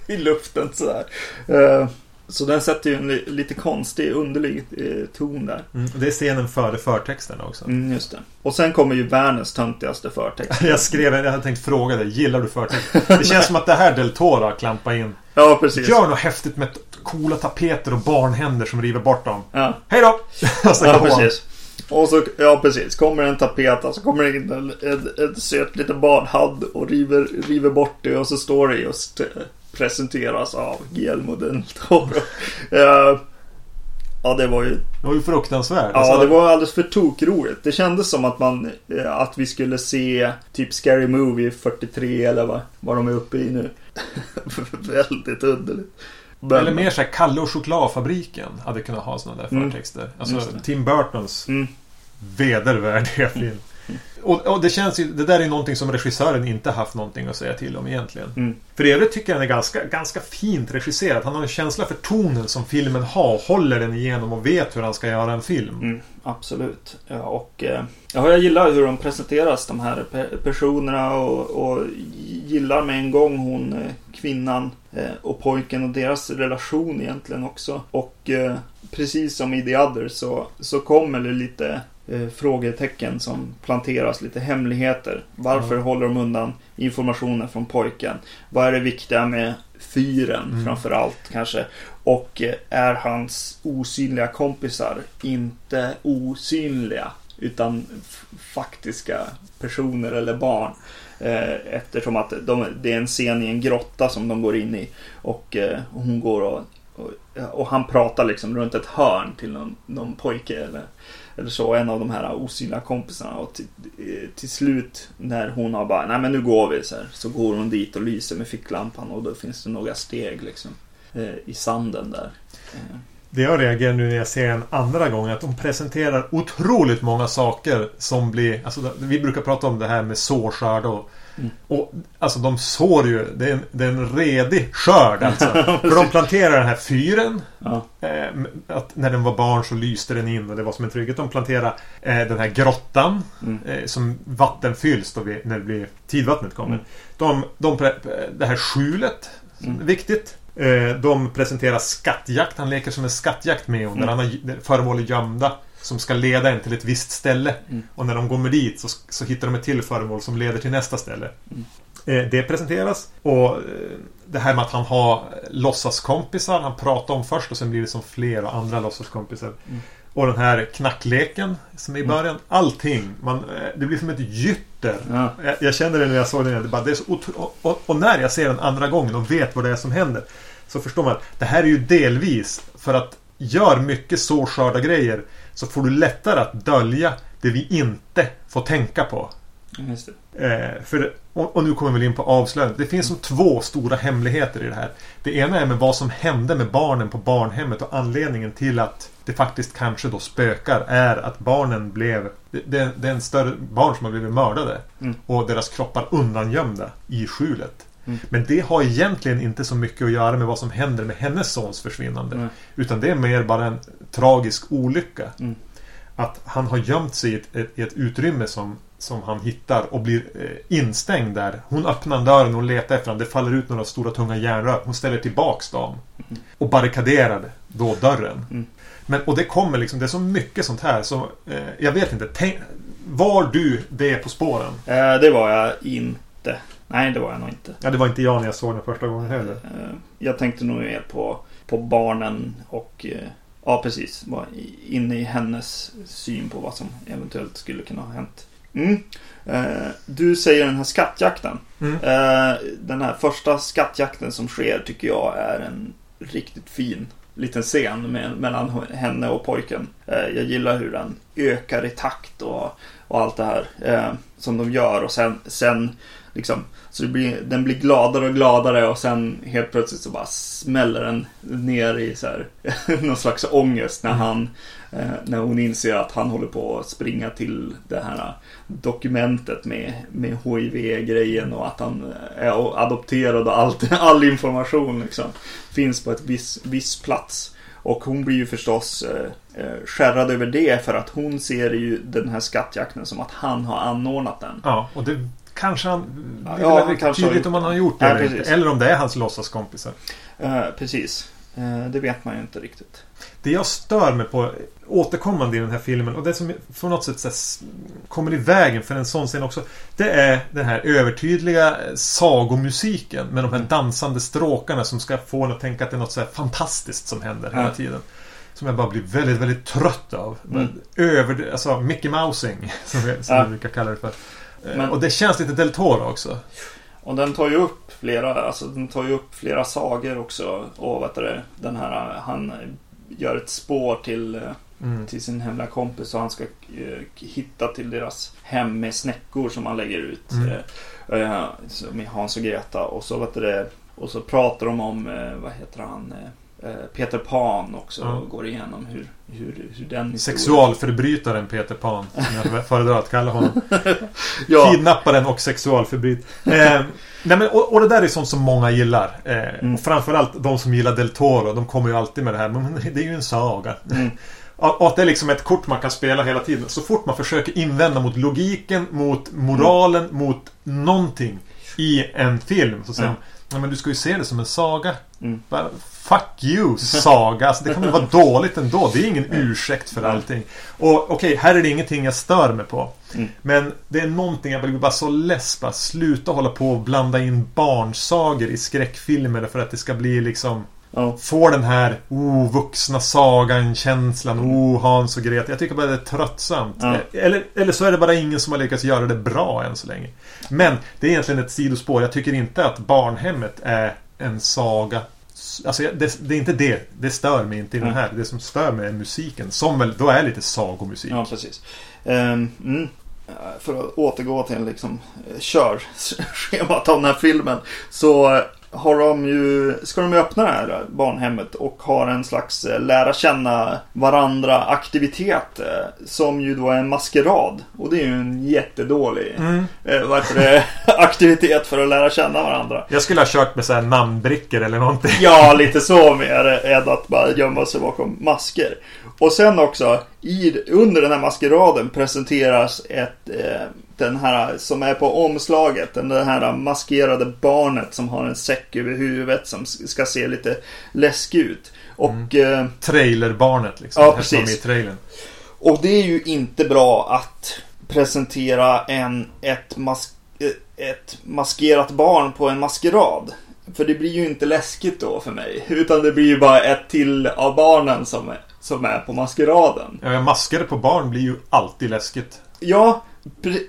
i luften sådär. Ehm, så den sätter ju en li, lite konstig, underlig eh, ton där. Mm, och det är scenen före förtexten också. Mm, just det. Och sen kommer ju världens töntigaste förtext. Jag skrev, jag hade tänkt fråga dig, gillar du förtexten? Det känns som att det här Del Toro har klampat in. Ja, precis. Gör något häftigt med coola tapeter och barnhänder som river bort dem. Ja. Hej då! Och så Ja, precis. Och så, ja precis, kommer en tapet och så kommer det in en, en, en söt liten barnhand och river, river bort det och så står det just eh, presenteras av Guillermo del Toro. Eh, ja, det var ju, Det var ju fruktansvärt. ja Alltså, det var alldeles för tokroligt. Det kändes som att man, eh, att vi skulle se typ Scary Movie 43 eller vad, vad de är uppe i nu. Väldigt underligt. Men- Eller mer såhär Kalle och chokladfabriken hade kunnat ha sådana där Mm. förtexter. Alltså Just det. Tim Burtons Mm. vedervärdiga film. Och, och det känns ju, det där är någonting som regissören inte haft någonting att säga till om egentligen. Mm. För i övrigt tycker jag den är ganska, ganska fint regisserad. Han har en känsla för tonen som filmen har. Håller den igenom och vet hur han ska göra en film. Mm, absolut. Ja, och eh, ja, jag gillar hur de presenteras, de här pe- personerna och, och gillar med en gång hon, eh, kvinnan eh, och pojken och deras relation egentligen också. Och eh, precis som i The Other så, så kommer det lite eh, frågetecken som planteras, lite hemligheter. Varför Ja. håller de undan informationen från pojken? Vad är det viktiga med fyren Mm. framför allt kanske? Och eh, är hans osynliga kompisar inte osynliga utan faktiska personer eller barn? Eh, eftersom att de, det är en scen i en grotta som de går in i och eh, hon går och, och, och han pratar liksom runt ett hörn till någon, någon pojke eller, eller så, en av de här osynliga kompisarna och till, eh, till slut när hon har bara, nej men nu går vi så här, så går hon dit och lyser med ficklampan och då finns det några steg liksom eh, i sanden där. Eh. Det jag reagerar nu när jag ser den andra gången att de presenterar otroligt många saker som blir... Alltså, vi brukar prata om det här med sårskörd och... Mm. Och alltså de sår ju. Det är en, det är en redig skörd alltså. För de planterar den här fyren. ja, Eh, att när den var barn så lyste den in och det var som en trygghet. De planterar eh, den här grottan. mm, Eh, som vatten fylls då vi, när det blir tidvattnet kommer. Mm. De, de, det här skjulet. Mm. Viktigt. Eh, de presenterar skattjakt. Han leker som en skattjakt med hon. Där Mm. han har där föremål gömda. Som ska leda en till ett visst ställe. Mm. Och när de kommer dit så, så hittar de ett till föremål som leder till nästa ställe. Mm. Eh, det presenteras. Och eh, det här med att han har låtsaskompisar. Han pratar om först och sen blir det som fler och andra låtsaskompisar. Mm. Och den här knackleken som är i Mm. början. Allting. Man, eh, det blir som ett gytter. ja, Jag, jag kände det när jag såg den. Det bara, det är så och, och, och när jag ser den andra gången och vet vad det är som händer. Så förstår man att det här är ju delvis för att gör mycket så skörda grejer så får du lättare att dölja det vi inte får tänka på. just det. Eh, för, och, och nu kommer vi in på avslöjandet. Det finns som två stora hemligheter i det här. Det ena är med vad som hände med barnen på barnhemmet och anledningen till att det faktiskt kanske då spökar är att barnen blev... Det, det, är en större barn som har blivit mördade. Mm. Och deras kroppar undangömda i skjulet. Mm. Men det har egentligen inte så mycket att göra med vad som händer med hennes sons försvinnande. Nej. Utan det är mer bara en tragisk olycka. Mm. Att han har gömt sig i ett, ett, ett utrymme som, som han hittar och blir eh, instängd där. Hon öppnar dörren och letar efter honom. Det faller ut några stora tunga järnrör. Hon ställer tillbaks dem. Mm. Och barrikaderar då dörren. Mm. Men, och det kommer liksom, det är så mycket sånt här så eh, jag vet inte. Tänk, var du det på spåren? Eh, det var jag inte. Nej, det var jag nog inte. Ja, det var inte jag när jag såg den första gången heller. Eh, Jag tänkte nog mer på, på barnen och eh, ja, precis. Var inne i hennes syn på vad som eventuellt skulle kunna ha hänt. Mm. Eh, Du säger den här skattjakten. Mm. Eh, Den här första skattjakten som sker tycker jag är en riktigt fin liten scen med, mellan henne och pojken. Eh, Jag gillar hur den ökar i takt och, och allt det här eh, som de gör och sen, sen liksom så det blir, den blir gladare och gladare och sen helt plötsligt så bara smäller den ner i så här, någon slags ångest när han eh, när hon inser att han håller på att springa till det här dokumentet med, med HIV-grejen och att han är adopterad och allt, all information liksom finns på ett viss, viss plats. Och hon blir ju förstås eh, eh, skärrad över det för att hon ser ju den här skattjakten som att han har anordnat den. Ja, och det kanske han... Det är Ja, riktigt kanske tydligt om han har gjort det Ja, eller. Eller om det är hans låtsaskompisar. Eh, precis. Eh, det vet man ju inte riktigt. Det jag stör mig på återkommande i den här filmen och det som på något sätt här, kommer i vägen för en sån scen också. Det är den här övertydliga sagomusiken med de här dansande stråkarna som ska få en att tänka att det är något så här fantastiskt som händer hela Ja. tiden. Som jag bara blir väldigt, väldigt trött av. Mm. Över, alltså Mickey Mousing som, vi, som Ja. vi brukar kalla det för. Eh, Men- Och det känns lite Del Toro också. Och den tar ju upp flera, alltså den tar ju upp flera sagor också. Och vet du, det, den här, han gör ett spår till, eh, Mm. till sin hemliga kompis och han ska eh, hitta till deras hem med snäckor som han lägger ut. Mm. Eh, eh, med Hans och Greta och så vet du, det, och så pratar de om, eh, vad heter han, Peter Pan också Ja. går igenom hur, hur, hur den Sexualförbrytaren Peter Pan. Som jag föredrar att kalla honom. Ja, Kidnapparen och sexualförbryt. Eh, nej men, och, och det där är sånt som många gillar. Eh, Mm. och framförallt de som gillar Del Toro. De kommer ju alltid med det här. Men det är ju en saga. Mm. Och att det är liksom ett kort man kan spela hela tiden. Så fort man försöker invända mot logiken, mot moralen, mot någonting i en film. Så säger Mm. de Ja, men du ska ju se det som en saga. Mm. Fuck you, saga. Alltså, det kan väl vara dåligt ändå. Det är ingen ursäkt för Mm. allting. Och okej, här är det ingenting jag stör mig på. Mm. Men det är någonting jag blir bara så less bara Sluta hålla på och blanda in barnsagor i skräckfilmer för att det ska bli liksom ja. Få den här oh, vuxna sagan-känslan. Oh, Hans och Greta. Jag tycker bara det är tröttsamt. Ja. Eller, eller så är det bara ingen som har lyckats göra det bra än så länge. Men det är egentligen ett sidospår. Jag tycker inte att Barnhemmet är en saga. Alltså det, det är inte det. Det stör mig inte i den Mm. här. Det som stör mig är musiken. Som väl då är lite sagomusik. Ja, precis. Ehm, mm. För att återgå till liksom körschemat av den här filmen. Så har de ju, ska de ju öppna det här barnhemmet och har en slags eh, lära känna varandra aktivitet. eh, Som ju då är en maskerad. Och det är ju en jättedålig Mm. eh, det, aktivitet för att lära känna varandra. Jag skulle ha kört med så här namnbrickor eller någonting. Ja, lite så mer än att bara gömma sig bakom masker. Och sen också, i, under den här maskeraden presenteras ett, eh, den här som är på omslaget, den det här maskerade barnet som har en säck över huvudet som ska se lite läskig ut. Och, eh, Trailerbarnet liksom. Ja, Det här som precis. är i trailern. och det är ju inte bra att presentera en, ett, mas, eh, ett maskerat barn på en maskerad. För det blir ju inte läskigt då för mig. Utan det blir ju bara ett till av barnen som som är på maskeraden. Ja, masker på barn blir ju alltid läskigt. Ja,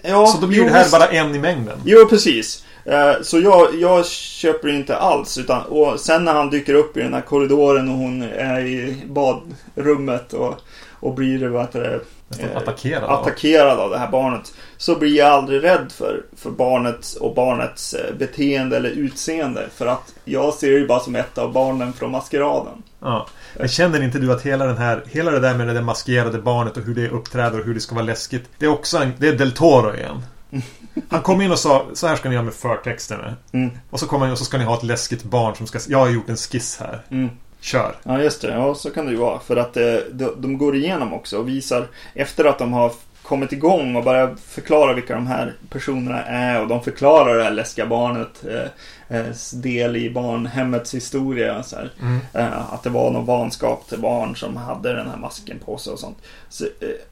ja Så då blir jo, det här bara en i mängden. Jo, precis. Eh, Så jag, jag köper inte alls. Utan, och sen när han dyker upp i den här korridoren och hon är i badrummet och, och blir vad heter det, eh, attackerad. av. attackerad av det här barnet. Så blir jag aldrig rädd för, för barnet och barnets eh, beteende eller utseende. För att jag ser det ju bara som ett av barnen från maskeraden. Ja. Men känner inte du att hela den här Hela det där med det maskerade barnet och hur det uppträder och hur det ska vara läskigt Det är också en, Det är Del Toro igen Han kom in och sa Så här ska ni göra med förtexterna Mm. Och så kommer han och så ska ni ha ett läskigt barn som ska Jag har gjort en skiss här Mm. Kör Ja, just det. Ja, så kan det ju vara. För att eh, de, de går igenom också och visar efter att de har kommit igång och börjar förklara vilka de här personerna är och de förklarar det här läskiga barnet eh, eh, del i barnhemmets historia. Så mm. Eh, att det var någon vanskap till barn som hade den här masken på sig och sånt. Så, eh,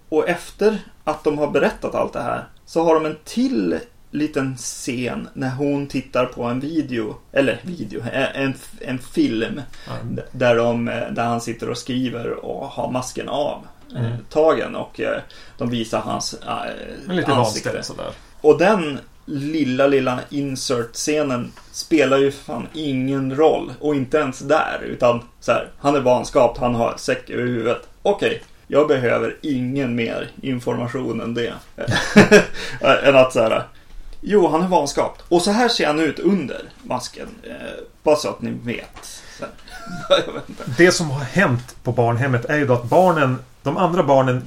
och efter att de har berättat allt det här så har de en till liten scen när hon tittar på en video, eller video, eh, en, en film. D- Där, de, eh, där han sitter och skriver och har masken av Mm. tagen och eh, de visar hans Men lite ansikte. vanställd sådär Och den lilla, lilla insert-scenen spelar ju fan ingen roll. Och inte ens där. Utan så här, han är vanskapt, han har säck över huvudet. Okej, jag behöver ingen mer information än det. än att så här, jo han är vanskapt. Och så här ser han ut under masken. Eh, bara så att ni vet. Det som har hänt på barnhemmet är ju då att barnen De andra barnen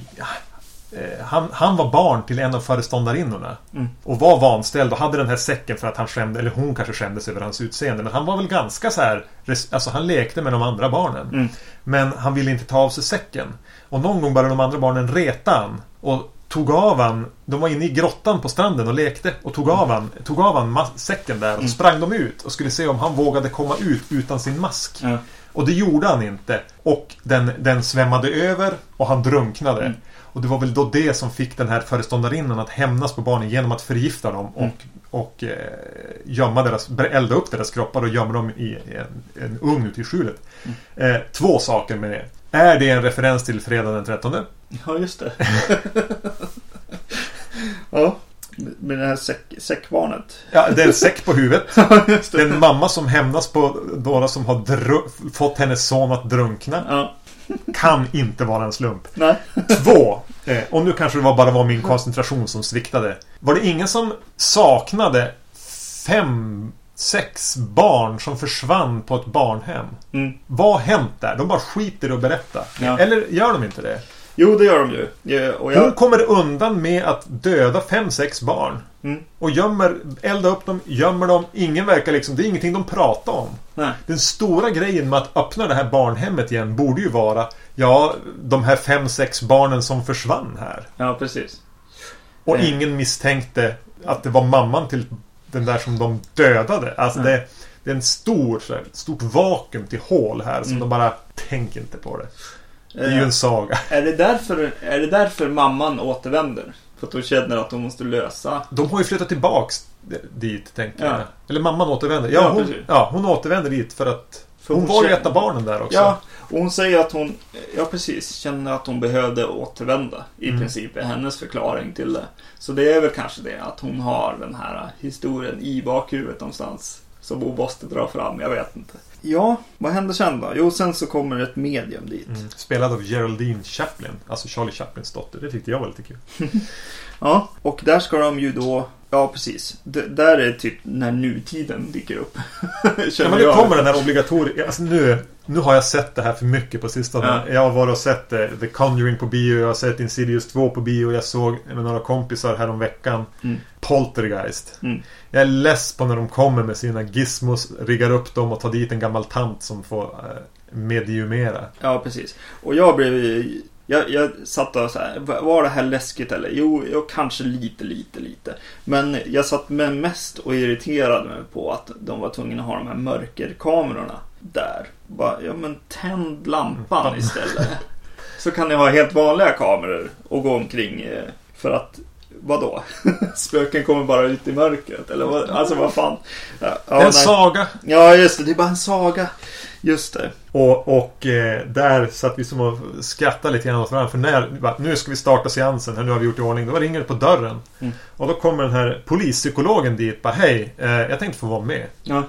eh, han, han var barn till en av föreståndarinnorna. Mm. Och var vanställd och hade den här säcken för att han skämde, eller hon kanske skämdes över hans utseende. Men han var väl ganska så här, alltså han lekte med de andra barnen. Mm. Men han ville inte ta av sig säcken. Och någon gång började de andra barnen reta han. Och tog av han, de var inne i grottan på stranden och lekte. Och tog av han, tog av han säcken där och Mm. sprang de ut och skulle se om han vågade komma ut utan sin mask. Ja. Och det gjorde han inte. Och den, den svämmade över och han drunknade. Mm. Och det var väl då det som fick den här föreståndarinnan att hämnas på barnen genom att förgifta dem och, Mm. och eh, gömma deras, elda upp deras kroppar och gömma dem i en, en ugn ute i skjulet. Mm. Eh, två saker med det. Är det en referens till fredag den 13? Ja, just det. ja, med det här säck, säckbarnet. Ja, det är en säck på huvudet. Just Det är en mamma som hämnas på några som har fått hennes son att drunkna. Ja, Kan inte vara en slump. nej. Två. Eh, och nu kanske det var bara var min koncentration som sviktade. Var det ingen som saknade fem sex barn som försvann på ett barnhem. Mm. Vad har hänt där? De bara skiter i att berätta. Ja. Eller gör de inte det? Jo, det gör de ju. Och Hon jag... kommer undan med att döda fem, sex barn. Mm. Och gömmer, eldar upp dem, gömmer dem. Ingen verkar liksom... Det är ingenting de pratar om. Nej. Den stora grejen med att öppna det här barnhemmet igen borde ju vara Ja, de här fem, sex barnen som försvann här. Ja, precis. Och Eh. ingen misstänkte att det var mamman till den där som de dödade. Alltså Nej. det, det är en stor, ett stort vakuum till hål här som Mm. de bara tänker inte på det. Det är ju Eh, en saga. är, det därför, är det därför mamman återvänder? För att hon känner att hon måste lösa... De har ju flyttat tillbaks dit, tänker Ja. jag. Eller mamman återvänder. Ja, Ja, hon, precis. ja, hon återvänder dit för att För hon hon var ju känner- ett av barnen där också. Ja, och hon säger att hon, ja precis, känner att hon behövde återvända. I Mm. princip är hennes förklaring till det. Så det är väl kanske det, att hon har den här historien i bakhuvudet någonstans. Som hon måste dra fram, jag vet inte. Ja, vad händer sen då? Jo, sen så kommer ett medium dit. Mm. Spelad av Geraldine Chaplin. Alltså Charlie Chaplins dotter. Det tyckte jag var lite kul. Ja, och där ska de ju då, ja precis. D- där är typ när nutiden dyker upp. Ja, men nu kommer den här obligatoriska... Alltså nu, nu har jag sett det här för mycket på sistone. Ja. Jag har varit och sett eh, The Conjuring på bio. Jag har sett Insidious 2 på bio. Jag såg med några kompisar här om veckan Mm. Poltergeist. Mm. Jag är less på när de kommer med sina gizmos, riggar upp dem och tar dit en gammal tant som får eh, mediumera. Ja, precis. Och jag blev jag, jag satt och så här, "Va- var det här läskigt eller? Jo, jo, kanske lite, lite, lite. Men jag satt med mest och irriterade mig på att de var tvungna att ha de här mörkerkamerorna där. Bara, ja men tänd lampan istället. Så kan ni ha helt vanliga kameror och gå omkring eh, för att Vadå? Spöken kommer bara ut i mörkret? Eller vad? Alltså vad fan? Ja, ja, Det är en nej. saga. ja just det, det är bara en saga. Just det. Och, och eh, där satt vi som och skrattade lite grann åt varandra. För när, bara, nu ska vi starta seansen. Här, nu har vi gjort i ordning. Då ringer det på dörren. Mm. Och då kommer den här polispsykologen dit. Bara, Hej, eh, jag tänkte få vara med. Ja.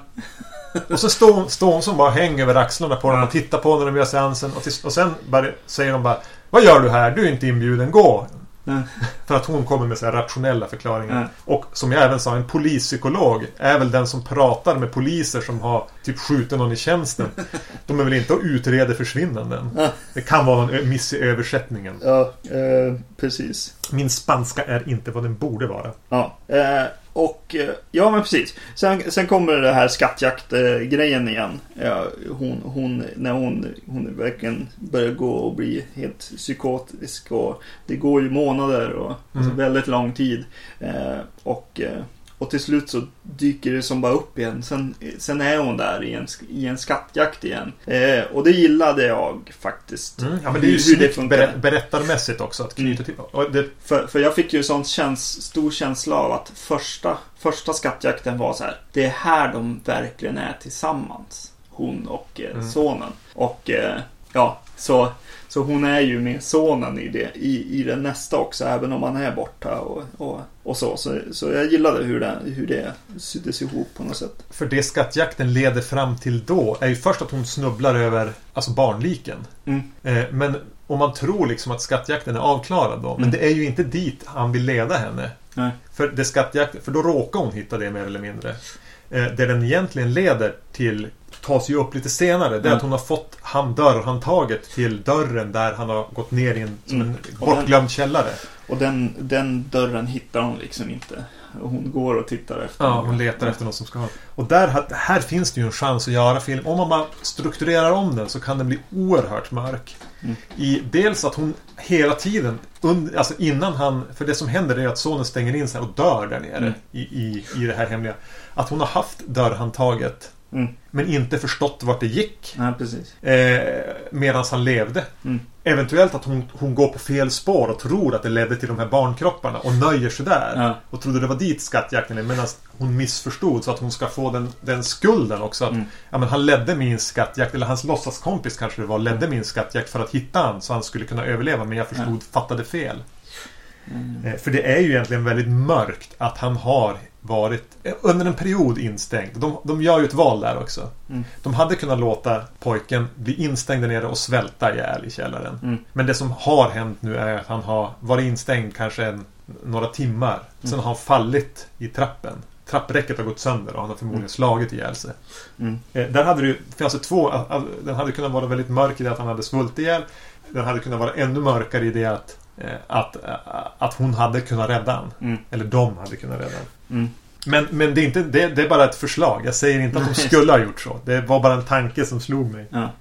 Och så står hon, står hon som bara hänger över axlarna på dem och tittar på när de gör seansen. Och, till, och sen bara, säger de bara Vad gör du här? Du är inte inbjuden. Gå! Ja. För att hon kommer med så rationella förklaringar. Ja. Och som jag även sa, en polispsykolog är väl den som pratar med poliser som har typ skjutit någon i tjänsten. De är väl inte och utreder försvinnanden. Ja. Det kan vara någon miss i översättningen. Ja, eh, precis. Min spanska är inte vad den borde vara. Ja, eh, och eh, ja men precis. Sen, sen kommer det här skattjaktgrejen igen. Hon, hon, när hon, hon verkligen börjar gå och bli helt psykotisk och det går ju månader och alltså Mm. väldigt lång tid. Eh, och, eh, och till slut så dyker det som bara upp igen. Sen, sen är hon där i en, i en skattjakt igen. Eh, och det gillade jag faktiskt. Mm. Ja, men det är ju Hur- det funkar. ber- berättarmässigt också att knyta till. Och det, För, för jag fick ju sån käns, stor känsla av att första, första skattjakten var så här. Det är här de verkligen är tillsammans. Hon och eh, Mm. sonen. Och eh, ja, så, så hon är ju med sonen i, det, i, i den nästa också. Även om han är borta och, och, och så. så. Så jag gillade hur det, hur det syddes ihop på något sätt. för det skattjakten leder fram till då är ju först att hon snubblar över alltså barnliken. Mm. Eh, men om man tror liksom att skattjakten är avklarad då. Men Mm. det är ju inte dit han vill leda henne. Nej. För, det skattjakt, för då råkar hon hitta det mer eller mindre. Eh, det den egentligen leder till tas ju upp lite senare. Det är Mm. att hon har fått han dörrhandtaget till dörren där han har gått ner i en, som Mm. en Och den- bortglömd källare. Och den, den dörren hittar hon liksom inte. Hon går och tittar efter Ja, hon letar efter någon som ska ha Och där, här finns det ju en chans att göra film. Om man bara strukturerar om den så kan den bli oerhört mörk. Mm. I dels att hon hela tiden, under, alltså innan han... För det som händer är att sonen stänger in sig och dör där nere Mm. i, i, i det här hemliga. Att hon har haft dörrhandtaget Mm. men inte förstått vart det gick. Precis. Eh, Medan han levde. Mm. Eventuellt att hon, hon går på fel spår och tror att det ledde till de här barnkropparna och nöjer sig där. Ja. Och trodde det var dit skattjakten är medan hon missförstod så att hon ska få den, den skulden också. Att, Mm. ja, men han ledde min skattjakt, eller hans låtsaskompis kanske det var, ledde min skattjakt för att hitta han så han skulle kunna överleva. Men jag förstod, fattade fel. Mm. Eh, För det är ju egentligen väldigt mörkt att han har varit eh, under en period instängd. De, de gör ju ett val där också. Mm. De hade kunnat låta pojken bli instängd där nere och svälta ihjäl i källaren. Mm. Men det som har hänt nu är att han har varit instängd kanske en, några timmar. Sen Mm. har han fallit i trappen trappräcket har gått sönder och han har förmodligen Mm. slagit ihjäl sig. Mm. Eh, där hade det alltså två, att- att- den hade kunnat vara väldigt mörk i det att han hade svultit ihjäl. Den hade kunnat vara ännu mörkare i det att, eh, att, eh, att hon hade kunnat rädda han. Mm. Eller de hade kunnat rädda han. Mm. Men, men det, är inte, det, det är bara ett förslag. Jag säger inte att de skulle ha gjort så. Det var bara en tanke som slog mig. Ja.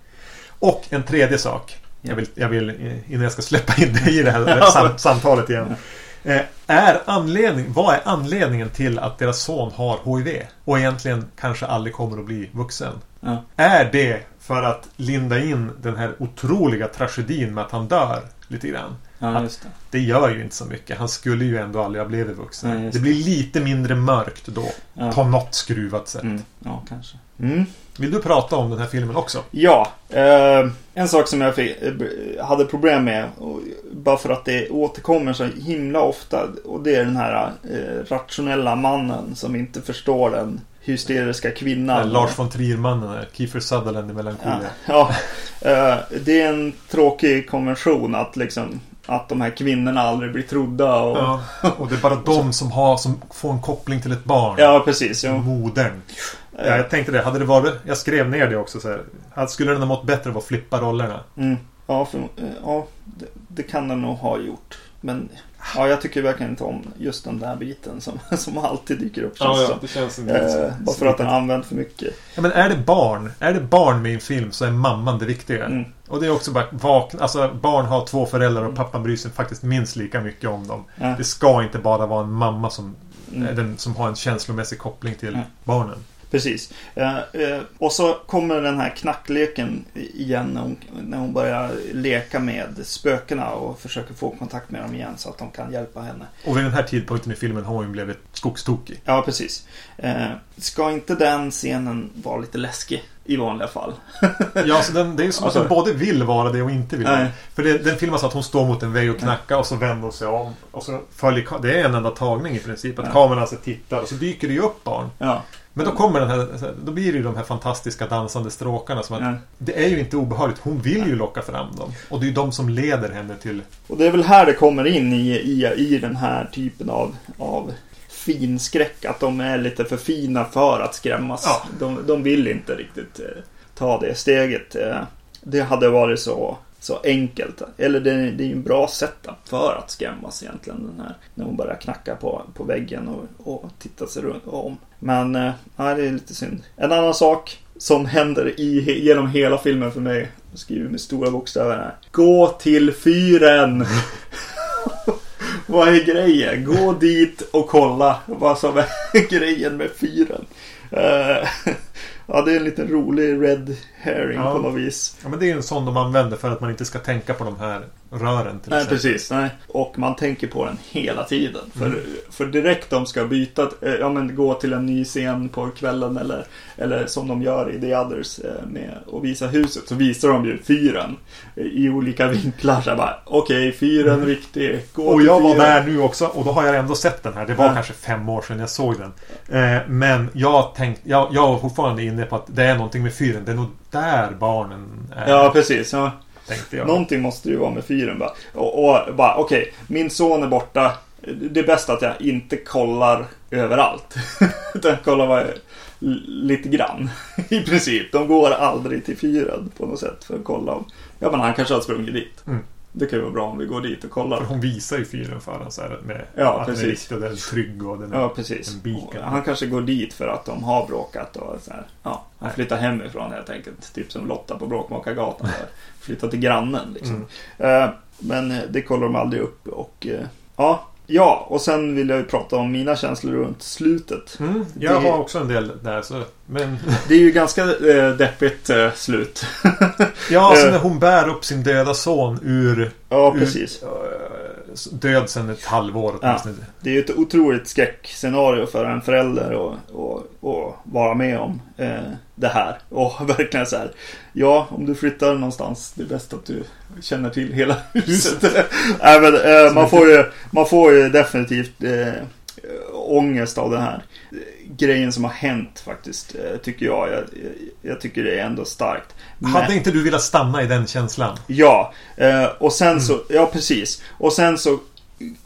Och en tredje sak. Ja. Jag vill, jag vill eh, innan jag ska släppa in dig i det här sam, samtalet igen. Eh, är anledning, vad är anledningen till att deras son har HIV? Och egentligen kanske aldrig kommer att bli vuxen? Ja. Är det för att linda in den här otroliga tragedin med att han dör lite grann? Ja, det. Det gör ju inte så mycket. Han skulle ju ändå aldrig ha blivit vuxen. Nej, just det blir lite mindre mörkt då. Ja. På något skruvat sätt. Mm. Ja, kanske. Mm. Vill du prata om den här filmen också? Ja, eh, en sak som jag fick, eh, hade problem med, och, bara för att det återkommer så himla ofta, och det är den här eh, rationella mannen som inte förstår den hysteriska kvinnan. Lars von Trier-mannen, här, Kiefer Sutherland i Ja, Melancholia. ja eh, det är en tråkig konvention att liksom att de här kvinnorna aldrig blir trodda och... Ja. Och det är bara de som, har, som får en koppling till ett barn. Ja, precis. Ja. Modern. Ja, Eh, jag tänkte det. Hade det varit... Jag skrev ner det också så här. Att Skulle den ha mått bättre av att flippa rollerna? Mm. Ja, för, eh, ja det, det kan den nog ha gjort. Men ja, jag tycker verkligen inte om just den där biten som, som alltid dyker upp. känns som. det känns som Eh, bara för att den använt för mycket. Ja, men är det barn? Är det barn med en film så är mamman det viktiga. Mm. Och det är också bara vakna. Alltså barn har två föräldrar och pappan bryr sig faktiskt minst lika mycket om dem. Ja. Det ska inte bara vara en mamma som, Mm. den som har en känslomässig koppling till Ja. barnen. Precis. Eh, eh, och så kommer den här knackleken igen när hon, när hon börjar leka med spökena och försöker få kontakt med dem igen så att de kan hjälpa henne. Och vid den här tidpunkten i filmen har hon blivit skogstokig. Ja, precis. Eh, ska inte den scenen vara lite läskig i vanliga fall? Ja, så den, det är ju som Alltså- att den både vill vara det och inte vill vara det. För det, den filmas att hon står mot en vägg och knackar och så vänder hon sig om. Och så följer Det är en enda tagning i princip. Att kameran alltså tittar och så dyker det ju upp barn. Ja. Men då kommer den här, då blir det ju de här fantastiska dansande stråkarna som att ja. Det är ju inte obehagligt. Hon vill ju locka fram dem. Och det är ju de som leder henne till... Och det är väl här det kommer in i, i, i den här typen av, av finskräck. Att de är lite för fina för att skrämmas. Ja. De, de vill inte riktigt eh, ta det steget. Eh, det hade varit så, så enkelt. Eller det, är ju en bra setup för att skrämmas egentligen. Den här, när hon börjar knacka på, på väggen och, och titta sig runt om. Men eh, nej, det är lite synd. En annan sak som händer i, genom hela filmen för mig. Jag skriver med stora bokstäver här. Gå till fyren! vad är grejen? Gå dit och kolla vad som är grejen med fyren. Eh, ja, det är en liten rolig red herring Ja. på något vis. Ja, men det är en sån de använder för att man inte ska tänka på de här rören till Nej, exempel. precis. Nej. Och man tänker på den hela tiden. För, Mm. för direkt de ska byta, eh, ja men gå till en ny scen på kvällen eller, eller som de gör i The Others eh, med att visa huset. Så visar de ju fyren i olika vinklar. Så bara, okej, fyren riktig. Gå Mm. Och jag var fyren. där nu också och då har jag ändå sett den här. Det var Ja. kanske fem år sedan jag såg den. Eh, men jag tänkte, jag, jag var fortfarande inne på att det är någonting med fyren. Det är nog där barnen är. Ja, precis. Ja. Tänkte jag. Någonting måste ju vara med fyren bara. Och, och bara, okej, min son är borta. Det är bäst att jag inte kollar överallt. Utan kollar bara lite grann. I princip. De går aldrig till fyren på något sätt för att kolla om... Ja, men han kanske har sprungit dit. Mm. Det kan ju vara bra om vi går dit och För kollar. hon visar ju fyren för honom så här med Ja, att den är precis. riktig och den är trygg och den är... Ja, precis. En. Och Han kanske går dit för att de har bråkat och så här. Ja, han flyttar hemifrån helt enkelt. Typ som Lotta på Bråkmakargatan. där. Flyttar till grannen liksom. Mm. Eh, Men det kollar de aldrig upp och eh, ja. Ja, och sen vill jag ju prata om mina känslor runt slutet. Mm, jag Det- har också en del där så... Men... Det är ju ganska eh, deppigt eh, slut. Ja, alltså Eh. när hon bär upp sin döda son ur... ja, ur precis. eh, död sedan ett halvår åtminstone. Det är ju ett otroligt skräckscenario för en förälder att och, och vara med om eh, det här. Och verkligen så här. Ja, om du flyttar någonstans, det är bäst att du känner till hela huset. Nej, men, eh, man, får ju, man får ju definitivt eh, ångest av den här grejen som har hänt faktiskt. Eh, tycker jag. jag. Jag tycker det är ändå starkt. Men- Hade inte du velat stanna i den känslan? Ja, eh, och sen så, ja precis. Och sen så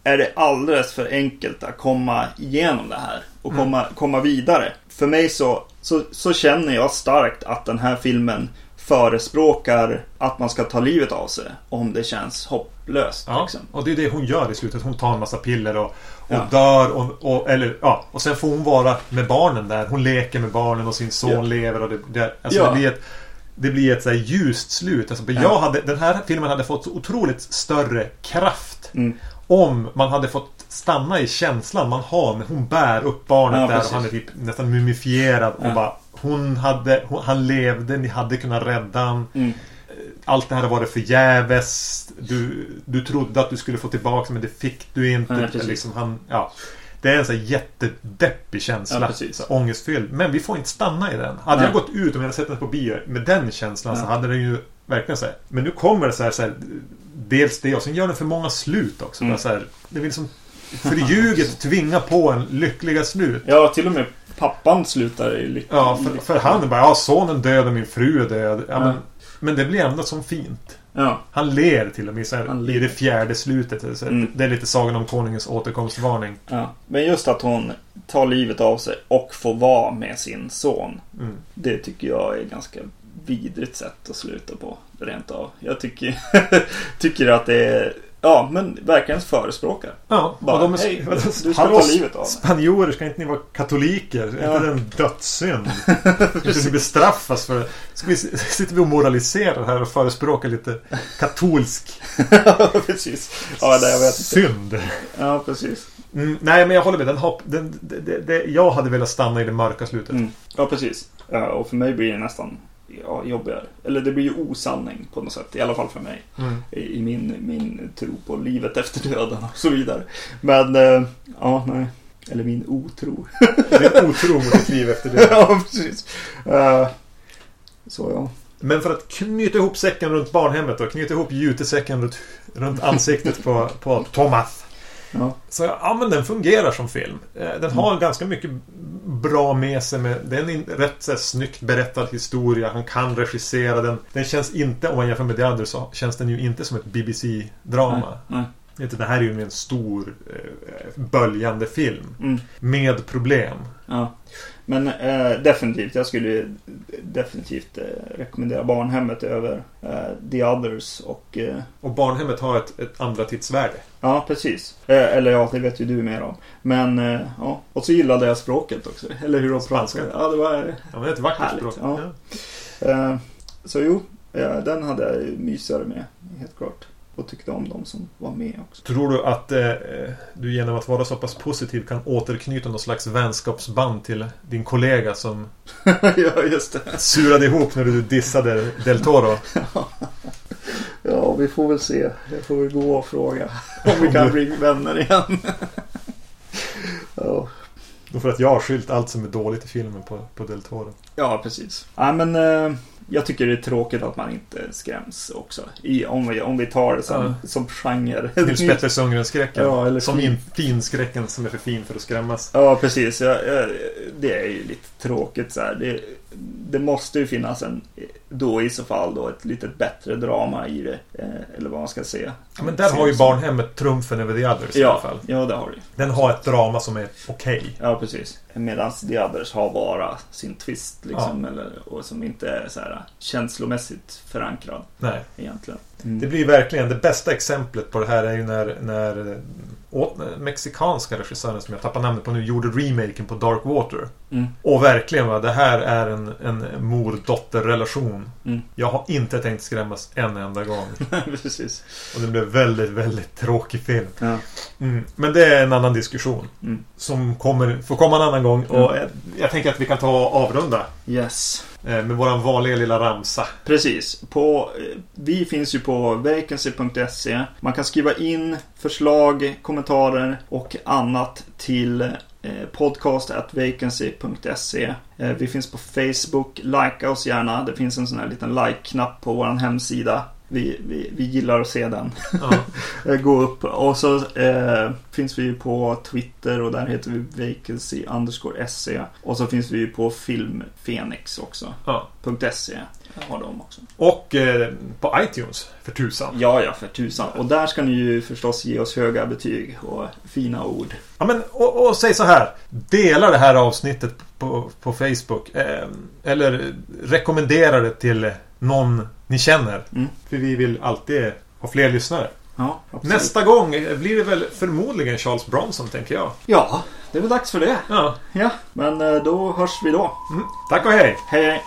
är det alldeles för enkelt att komma igenom det här och Mm. komma, komma vidare. För mig så, så, så känner jag starkt att den här filmen förespråkar att man ska ta livet av sig om det känns hopplöst. Ja, Liksom. och det är det hon gör i slutet. Hon tar en massa piller och, och Ja. dör. Och, och, eller, ja, och sen får hon vara med barnen där. Hon leker med barnen och sin son Ja. lever. Och det, det, alltså det blir ett, det blir ett så här ljust slut. Alltså, jag hade, den här filmen hade fått så otroligt större kraft. Mm. Om man hade fått stanna i känslan man har när hon bär upp barnet Ja, där precis. och han är typ nästan mumifierad. Och Ja. bara, hon hade, hon, han levde, ni hade kunnat rädda honom Mm. Allt det här har varit förgäves. Du, du trodde att du skulle få tillbaka men det fick du inte. Precis. liksom han, ja. Det är en så jättedeppig känsla. Ja, så ångestfylld. Men vi får inte stanna i den. Hade Nej. jag gått ut om jag hade sett den på bio med den känslan så Ja. hade det ju verkligen så här. Men nu kommer det så här, så här Dels det och sen gör den för många slut också. Mm. Så här, det vill som förljuget tvinga på en lyckliga slut. Ja, till och med pappan slutar i lycka. Ja, för, för han är bara ja, sonen död och min fru är död. Ja, Ja. men, men det blir ändå som fint. Ja, Han ler till och med så här, Han i det fjärde slutet. Så Mm. Det är lite Sagan om Konungens återkomstvarning. ja. Men just att hon tar livet av sig och får vara med sin son. Mm. Det tycker jag är ganska vidrigt sätt att sluta på. Rent av. Jag tycker, tycker att det är, ja men verkligen förespråkar. Ja, Bara, och de är, hej, du ska ta livet av. Spanjorer, ska inte ni vara katoliker? Är Ja. inte det en dödssynd? Ska ni bestraffas för det? Ska vi, sitter vi och moraliserar här och förespråkar lite katolsk precis. Ja, det, jag vet inte. synd? Ja, precis. Mm, nej, men jag håller med. Den har, den, det, det, jag hade velat stanna i det mörka slutet. Mm. Ja, precis. Ja, och för mig blir det nästan ja, jobbigare. Eller det blir ju osanning på något sätt. I alla fall för mig. Mm. I, i min, min tro på livet efter döden och så vidare. Men, eh, ja, nej. Eller min otro. En otro mot ett liv efter det. ja, precis. Eh, så ja. Men för att knyta ihop säcken runt barnhemmet och knyta ihop jutesäcken runt, runt ansiktet på, på Thomas. Ja. Så ja, men den fungerar som film. Eh, Den har ganska mycket bra med sig. Med, det är en rätt så här, snyggt berättad historia. Han kan regissera den. Den känns inte, om man jämför med The Other, så känns den ju inte som ett BBC-drama. Utan Det här är ju en stor eh, böljande film. Mm. Med problem. Ja. Men eh, definitivt, jag skulle definitivt eh, rekommendera Barnhemmet över eh, The Others och eh, Och barnhemmet har ett, ett andra tidsvärde. Ja, precis. Eh, eller ja, det vet ju du mer om. Men eh, ja, och så gillade jag språket också. Eller hur de pratar. Ja, det var... Ja, men ett vackert Härligt, språk. ja. Så jo, den hade jag mysigare med. Helt klart. Och tyckte om de som var med också. Tror du att eh, du genom att vara så pass positiv kan återknyta någon slags vänskapsband till din kollega som ja, just det. surade ihop när du dissade Del Toro? Ja, vi får väl se. Jag får väl gå och fråga om vi kan bli vänner igen. ja. För att jag har skylt allt som är dåligt i filmen på, på Del Toro. ja, precis. Nej, men eh, jag tycker det är tråkigt att man inte skräms också. I, om, vi, om vi tar det som, som genre. Nils Petter Sundgren-skräcken. Ja, eller som fin- in, finskräcken som är för fin för att skrämmas. Ja, precis. Jag, det är ju lite tråkigt så här. Det, det måste ju finnas en, då i så fall då ett lite bättre drama i det. Eh, eller vad man ska säga. Ja, men där har ju barnhemmet trumfen över The Others i alla Ja, fall. ja, det har det. Den har ett drama som är okej. Ja, precis. Medan The Others har bara sin twist liksom. Eller, och som inte är så här känslomässigt förankrad Nej. egentligen. Det blir verkligen det bästa exemplet på det här är ju när, när eh, åt, mexikanska regissören som jag tappar namnet på nu gjorde remaken på Dark Water. Mm. Och verkligen va, det här är en, en mor-dotter-relation. Mm. Jag har inte tänkt skrämmas en enda gång. precis. Och det blev väldigt, väldigt tråkig film. Ja. Mm. Men det är en annan diskussion. Mm. Som kommer, får komma en annan gång. Och Mm. jag, jag tänker att vi kan ta och avrunda. Yes. Eh, med våran vanliga lilla ramsa. Precis. På, eh, vi finns ju på vacancy.se. Man kan skriva in förslag, kommentarer och annat till eh, podcast.vacancy.se. Vi finns på Facebook. Likea oss gärna. Det finns en sån här liten like-knapp på vår hemsida vi, vi, vi gillar att se den Ja. gå upp. Och så eh, finns vi ju på Twitter och där heter vi vacancy underscore se. Och så finns vi ju på filmfenix också. Ja. .se har de också. Och eh, på iTunes, för tusan. Ja, ja, för tusan. Och där ska ni ju förstås ge oss höga betyg och fina ord. Ja, men, och, och säg så här. Dela det här avsnittet på, på Facebook. Eh, eller rekommendera det till någon ni känner. Mm. För vi vill alltid ha fler lyssnare. Ja. Nästa gång blir det väl förmodligen Charles Bronson, tänker jag. Ja, det är väl dags för det. Ja. Ja, men eh, då hörs vi då. Mm. Tack och hej! Hej, hej.